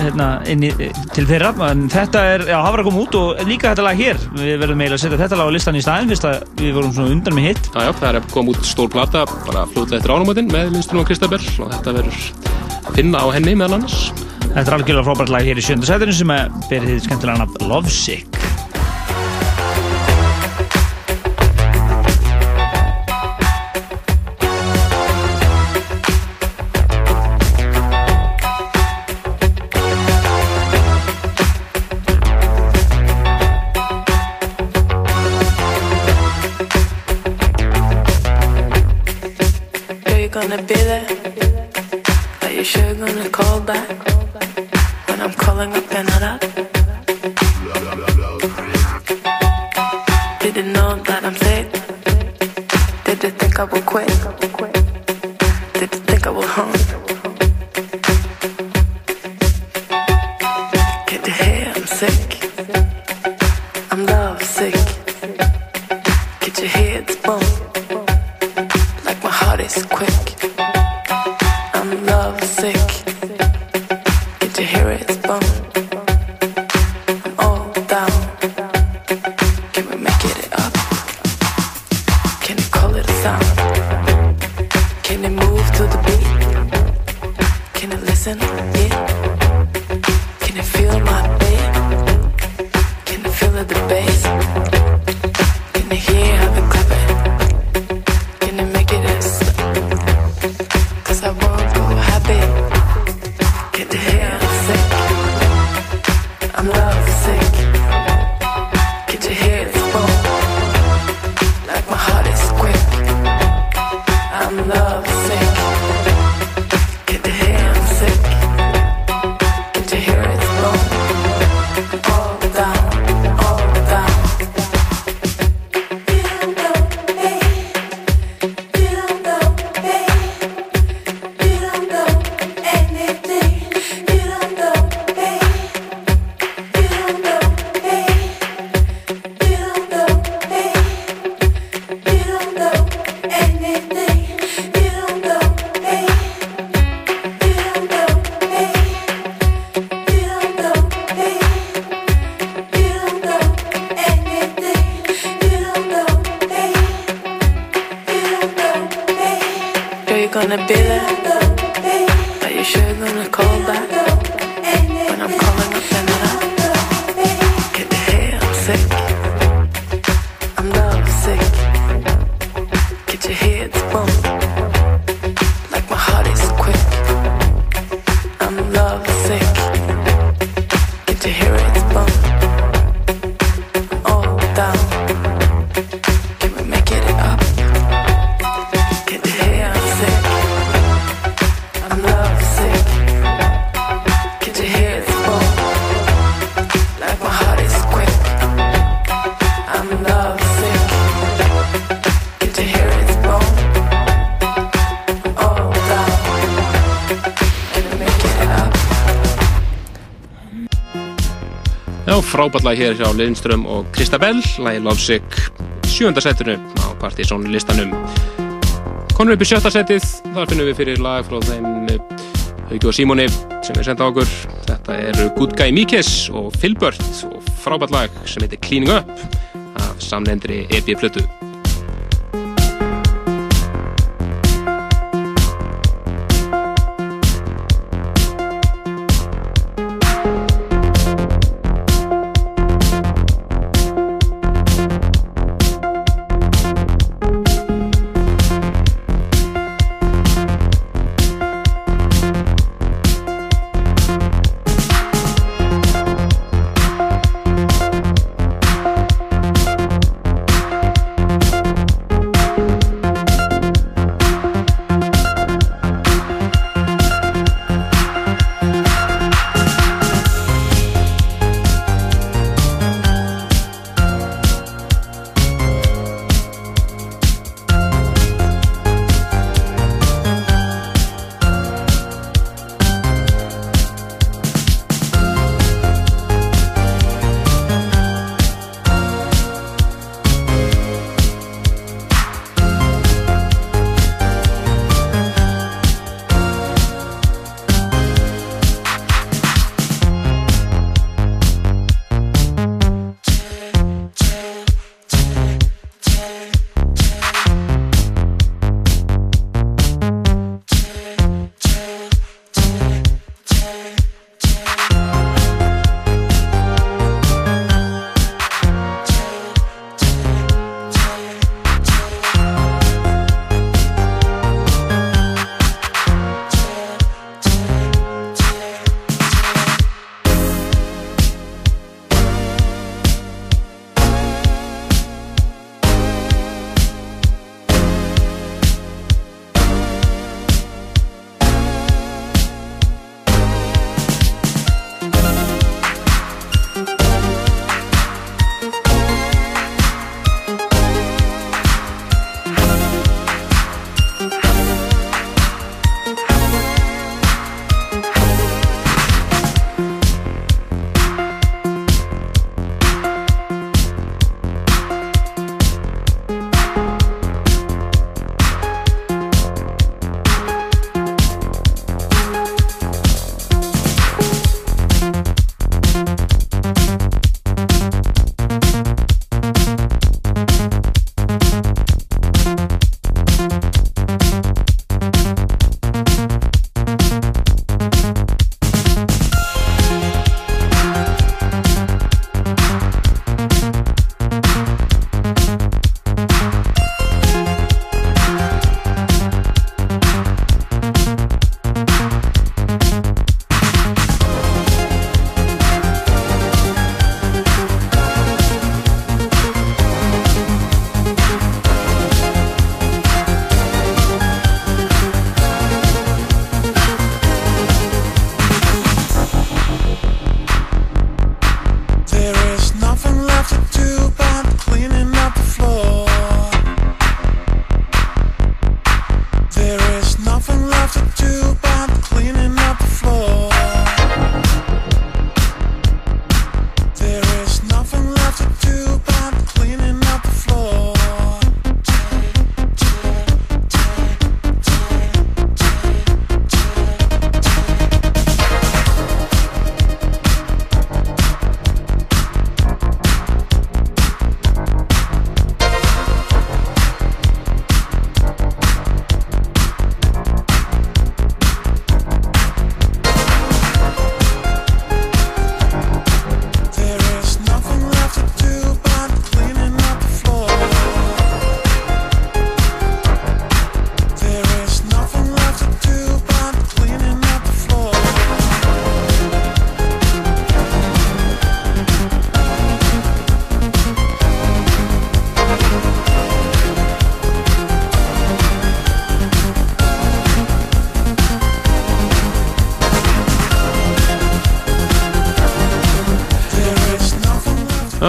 hérna í, til þeirra. En þetta er, já, það var að koma út og líka þetta lag hér, við verðum eiginlega að setja þetta lag á listan í staðin fyrst að við vorum svona undan með hitt. Já, já, það er að koma út stór plata bara fljótlega eftir ánumöndin með leinsturum og Kristabell og þetta verður að finna á henni meðal annars. Þetta er algjörlega frábært lag hér í sjönda sætinu sem er berið því skemmtilega nafn Lovesick wanna be there. Lag hér hjá Lindström og Kristabell, lagi Lovesick í sjönda setinu á Partizón listanum. Konur upp í sjötta setið, þar finnum við fyrir lag frá þeim eh, Hauki og Símoni sem er senda á okkur. Þetta er Good Guy Mikes og Filbert og frábært lag sem heitir Cleaning Up af samnefndri EP-plötu. left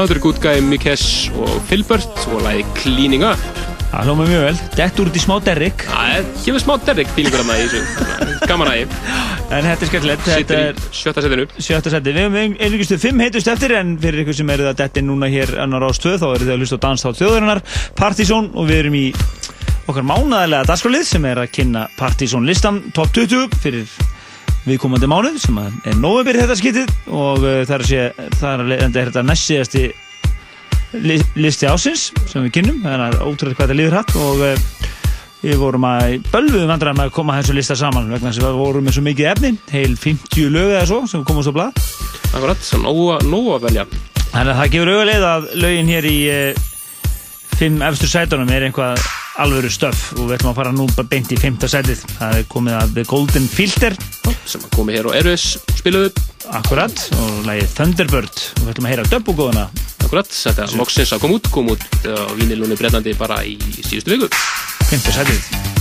Eru Good Guy, Mikes og Filbert og lagi Cleaning Up. Það hlóma mjög vel, dett úr út í smá Derrick. Það er, kemur smá Derrick fílingur að það í þessu. Gaman að ég En þetta er skemmtilegt. Er í sjötta setinu. sjötta seti Við hefum einhverjustu fimm heitust eftir En fyrir ykkur sem eru það detti núna hér annar ás 2 Þá eru þið að hlusta á Danstátt þjóðurinnar Partizón og við erum í okkar mánaðarlega dagskrálið sem er að kynna Partizón listan top 20 fyrir viðkomandi mánuð sem er nóvembir þetta skiptið og uh, það er að sé það er þetta næst síðasti li- listi ásins sem við kynnum. Þannig að ótrúlega hvað þetta líður hatt og uh, við vorum að bölvuðum vandræðum að koma þessu lista saman vegna að við vorum með svo mikið efni. Heil 50 lög eða svo sem komast á blað. Akkurat, svo nóg að- nóg að velja. Þannig að það gefur auðvitað að lögin hér í uh, fimm efstur sætunum er einhvað alvöru stöf og við ætlum að fara nú bara beint í fimmta sætið. Það er komið að The Golden Filter. Sem að komið hér á Erfis spiluðu Akkurat og lagið Thunderbird. Og við ætlum að heyra döbbugóðuna. Akkurat, þetta loksins að koma út kom út á vínilunni Breitlandi bara í síðustu viku. Fimmta sætið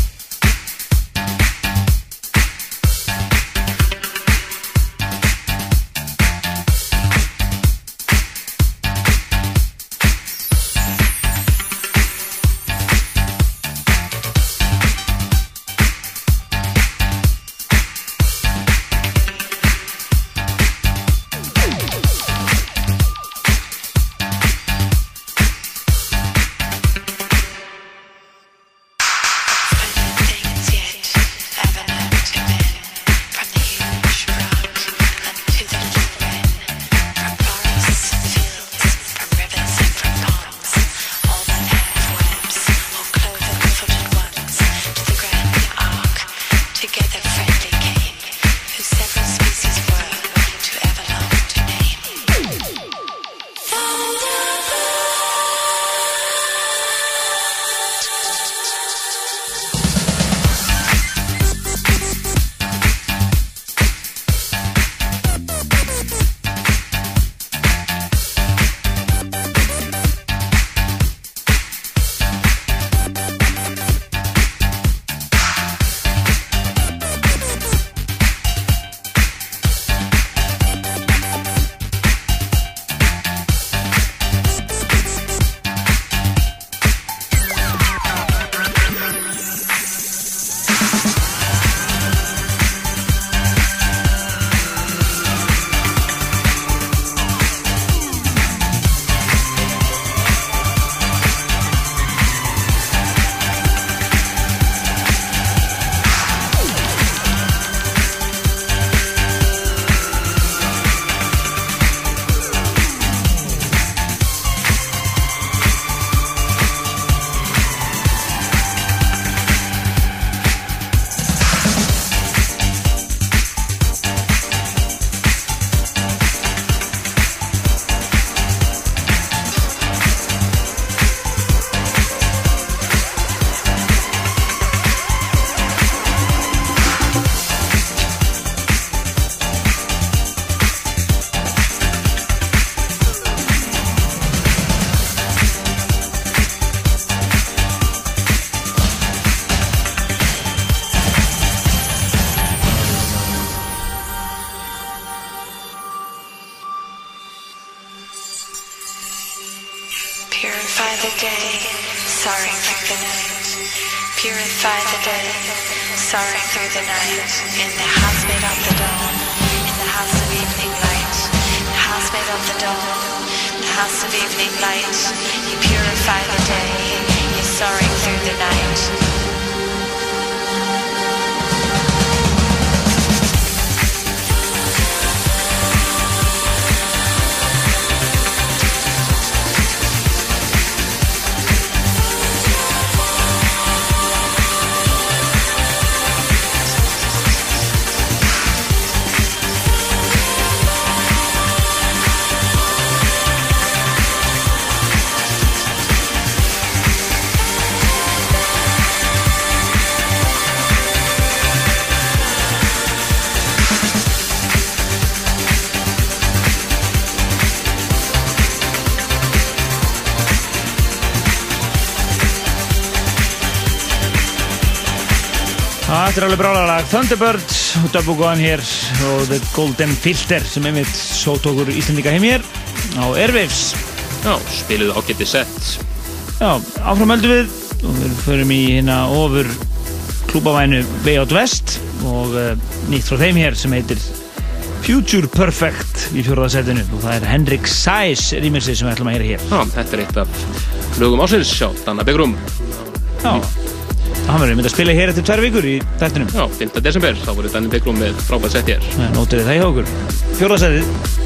Þetta er alveg brálalag. Thunderbird og Gun hér og The Golden Filter sem einmitt svo tókur Íslandika heim hér á Airwaves. Já, spiluðu ágætti sett Já, áfram höldum við og við förum í hérna ofur klúbavænu Way Out West og uh, nýtt frá þeim hér sem heitir Future Perfect í fjórðarsettinu og það er Henrik Sæs rýmirsi sem við ætlum að heyra hér. Já, þetta er eitt af lögum ásins sjá, Danna Begrum Já, hann verður myndið að spila hér eftir tvær vikur í þættinum. Já, 5. desember, þá voru Danni Begrum með frábæð sett hér. Nótið það hjá okkur Fjórðarsettið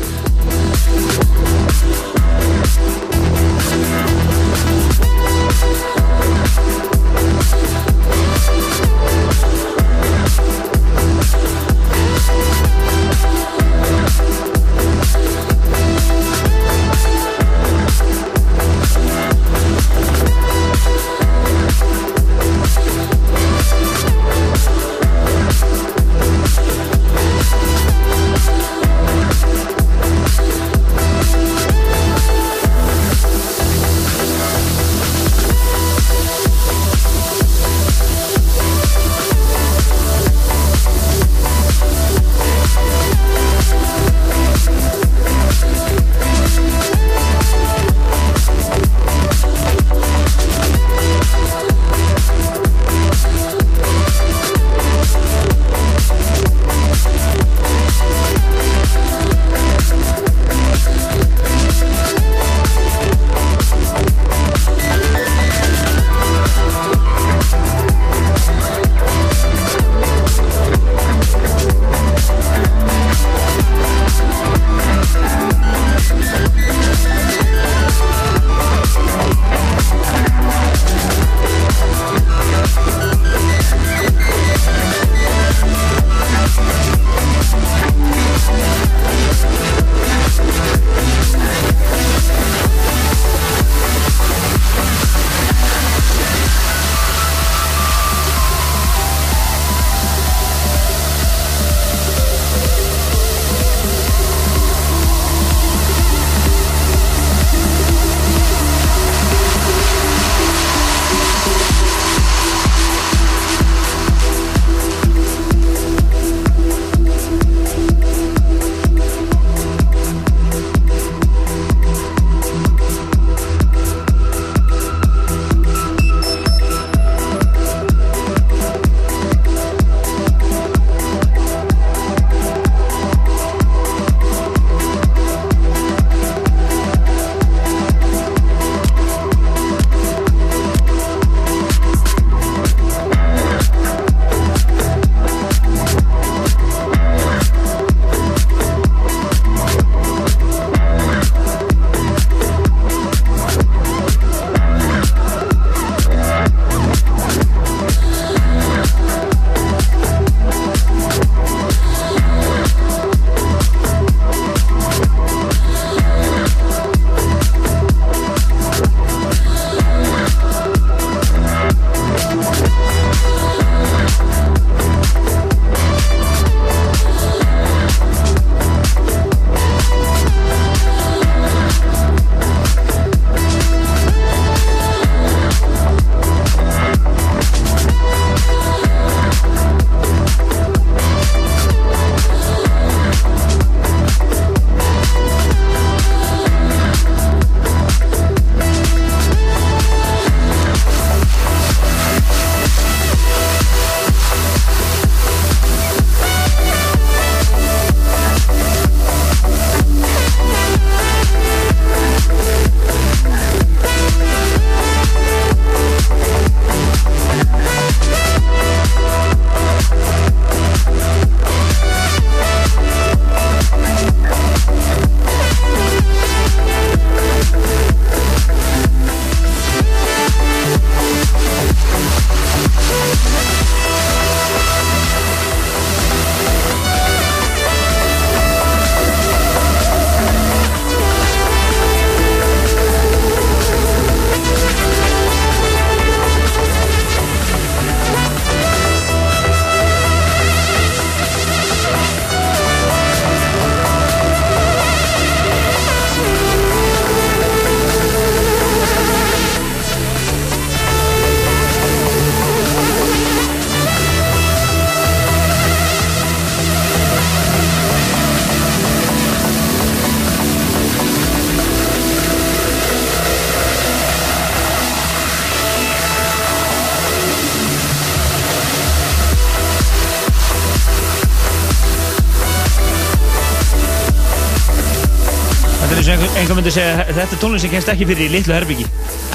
einhver myndi segja þetta er tónlist sem kennst ekki fyrir í litlu herbyggi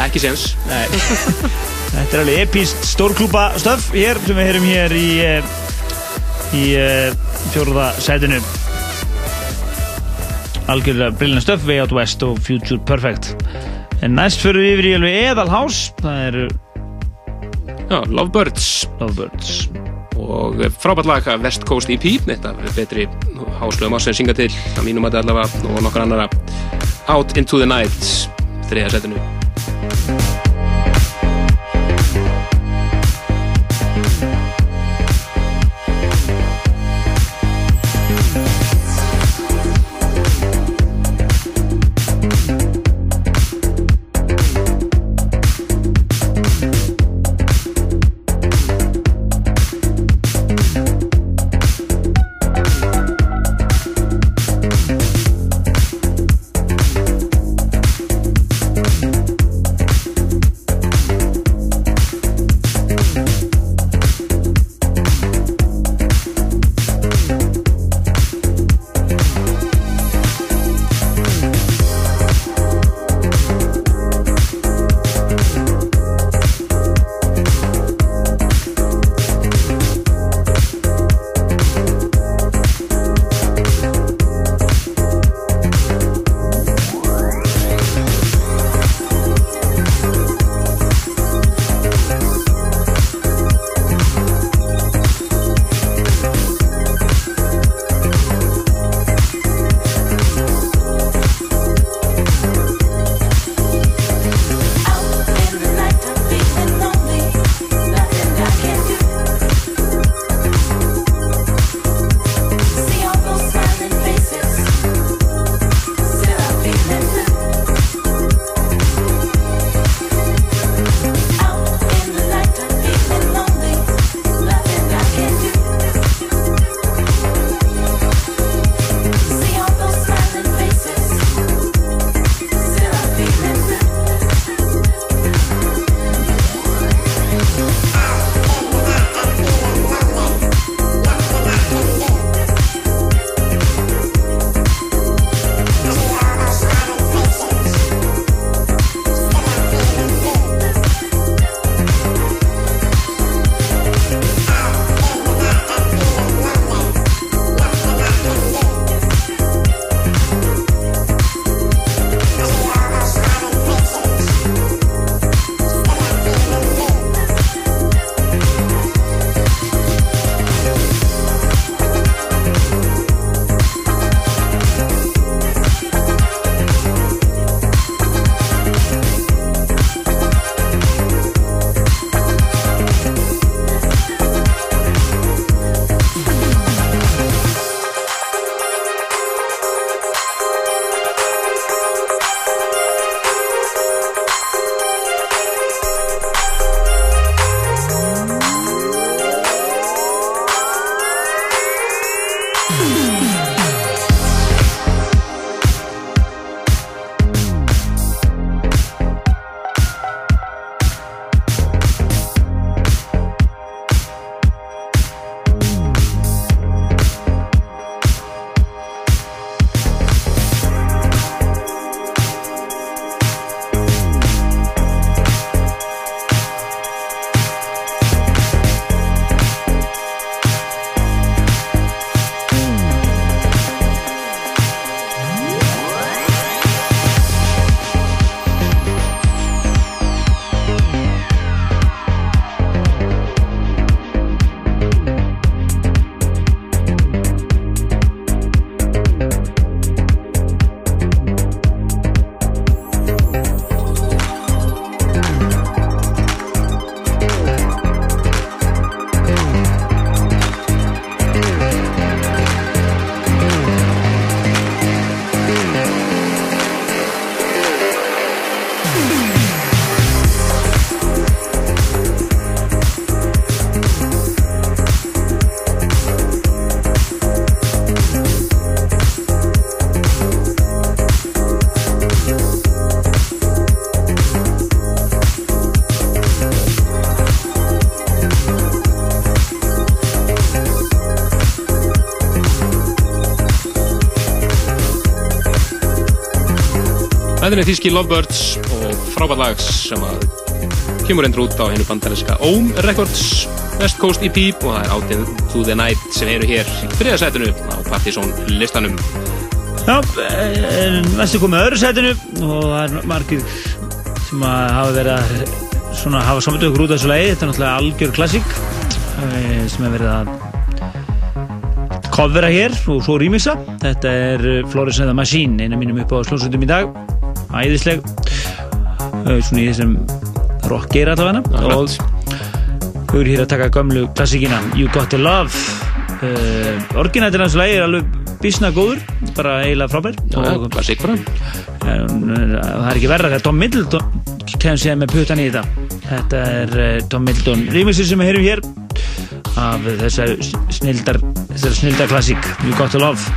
Ekki Nei. Þetta er alveg epíst stórklúpa stöf hér sem við heyrum hér í eh, í uh, fjóruða sætinu. Algjörlega brilliant stöf Way Out West og Future Perfect. En næst fyrir við yfir í alveg Eðalhás. Það eru Já, Lovebirds. Lovebirds. Og frábært lag af West Coast EP þetta er betri háslögum ás sem synga til að mínum að þetta allavega og nokkur annara Out Into The Night þriða setinu Er þíski Lovebirds og frábært lag sem að kemur endur út á hennu bandarinska Ohm Records West Coast EP og það er Out Into The Night sem eru hér í þriðasætinu á Partizón listanum. Já, eh, næstu komið öðru sætinu og það er margir sem að hafa verið að svona hafa út af þessu lagi. Þetta er náttúrulega algjör klassík eh, sem er verið að covera hér og svo remixa þetta er eh, Flores and the Machine eina mínum upp á slósundum í dag æðisleg. Eh, svona í þessum rockgeir allavega. Og þau eru hér að taka gömlu klassíkina You Got To Love. Uh, orginættir hans lagi er alveg bísna góður, bara eiginlega frábær. Já, klassík En, uh, það er ekki verra þegar Tom Middleton kemur sér með putan í þetta. Þetta er uh, Tom Middleton remixir sem við heyrum hér af þessar snildar þessar snildar klassík You Got To Love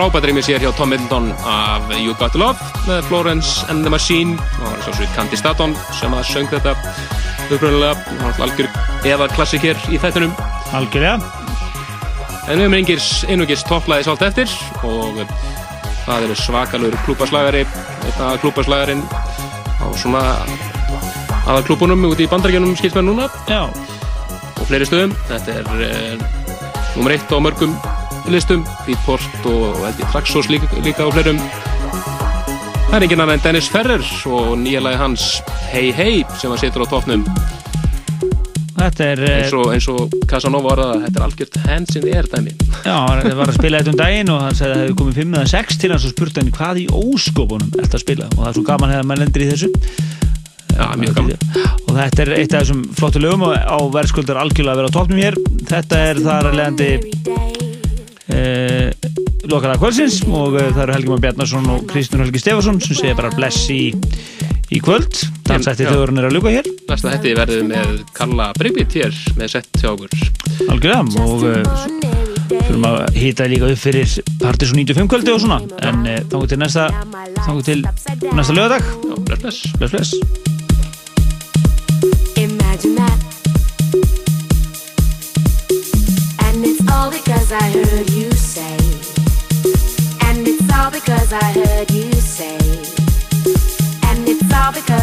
frábært reymis hér hjá Tom Middleton af You Got Love með Florence and the Machine og svo svo Candy Staton sem að söng þetta var algjör eða klassik hér í þættunum Algjörlega. En við erum einhvers einhvers topplæði svolít eftir og það eru svakalur klúpaslagari einn af klúpaslagarinn á svona aðal klúpunum út í bandarækjunum skilt með núna. Já. Og fleiri stöðum. Þetta er eh, nummer eitt á mörgum listum Beatport og ég Traxos líka, líka á fleirum. Það er engin annar en Dennis Ferrer og nýja lagi hans Hey Hey sem hann situr á Þetta er eh, eins og, eins og Casanova var það þetta er algjört hands in the air dæmi. Já, hann var að spila þetta um daginn og hann sagði að það hefði komið 5 eða 6 til hans og spurt hann hvað í óskopunum þetta að spila? Og það er svo gaman þegar maður lendir í þessu. Já, mjög gaman. og þetta er eitt af þessum flottu lögum og verðskuldar algjörlega að vera á toppnum hér. Þetta er þar að leiðandi eh, lokaða kvöldsins og eh, það eru Helgi Már Bjarnarsson og Kristján Helgi Stefansson sem segja bara bless í, í kvöld. Dansætti Já. þjóðurinn er að ljúka hér. Næsta hætti verður með Karla Bryggbit hér með sett hjá okkur. Algjörlega og uh, þurfum að hýta líka upp fyrir Partiðsson 95 kvöldi og svona. En uh, þangu til næsta þangu til næsta lögadag bless bless. Bless bless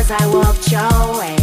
because I walked your way.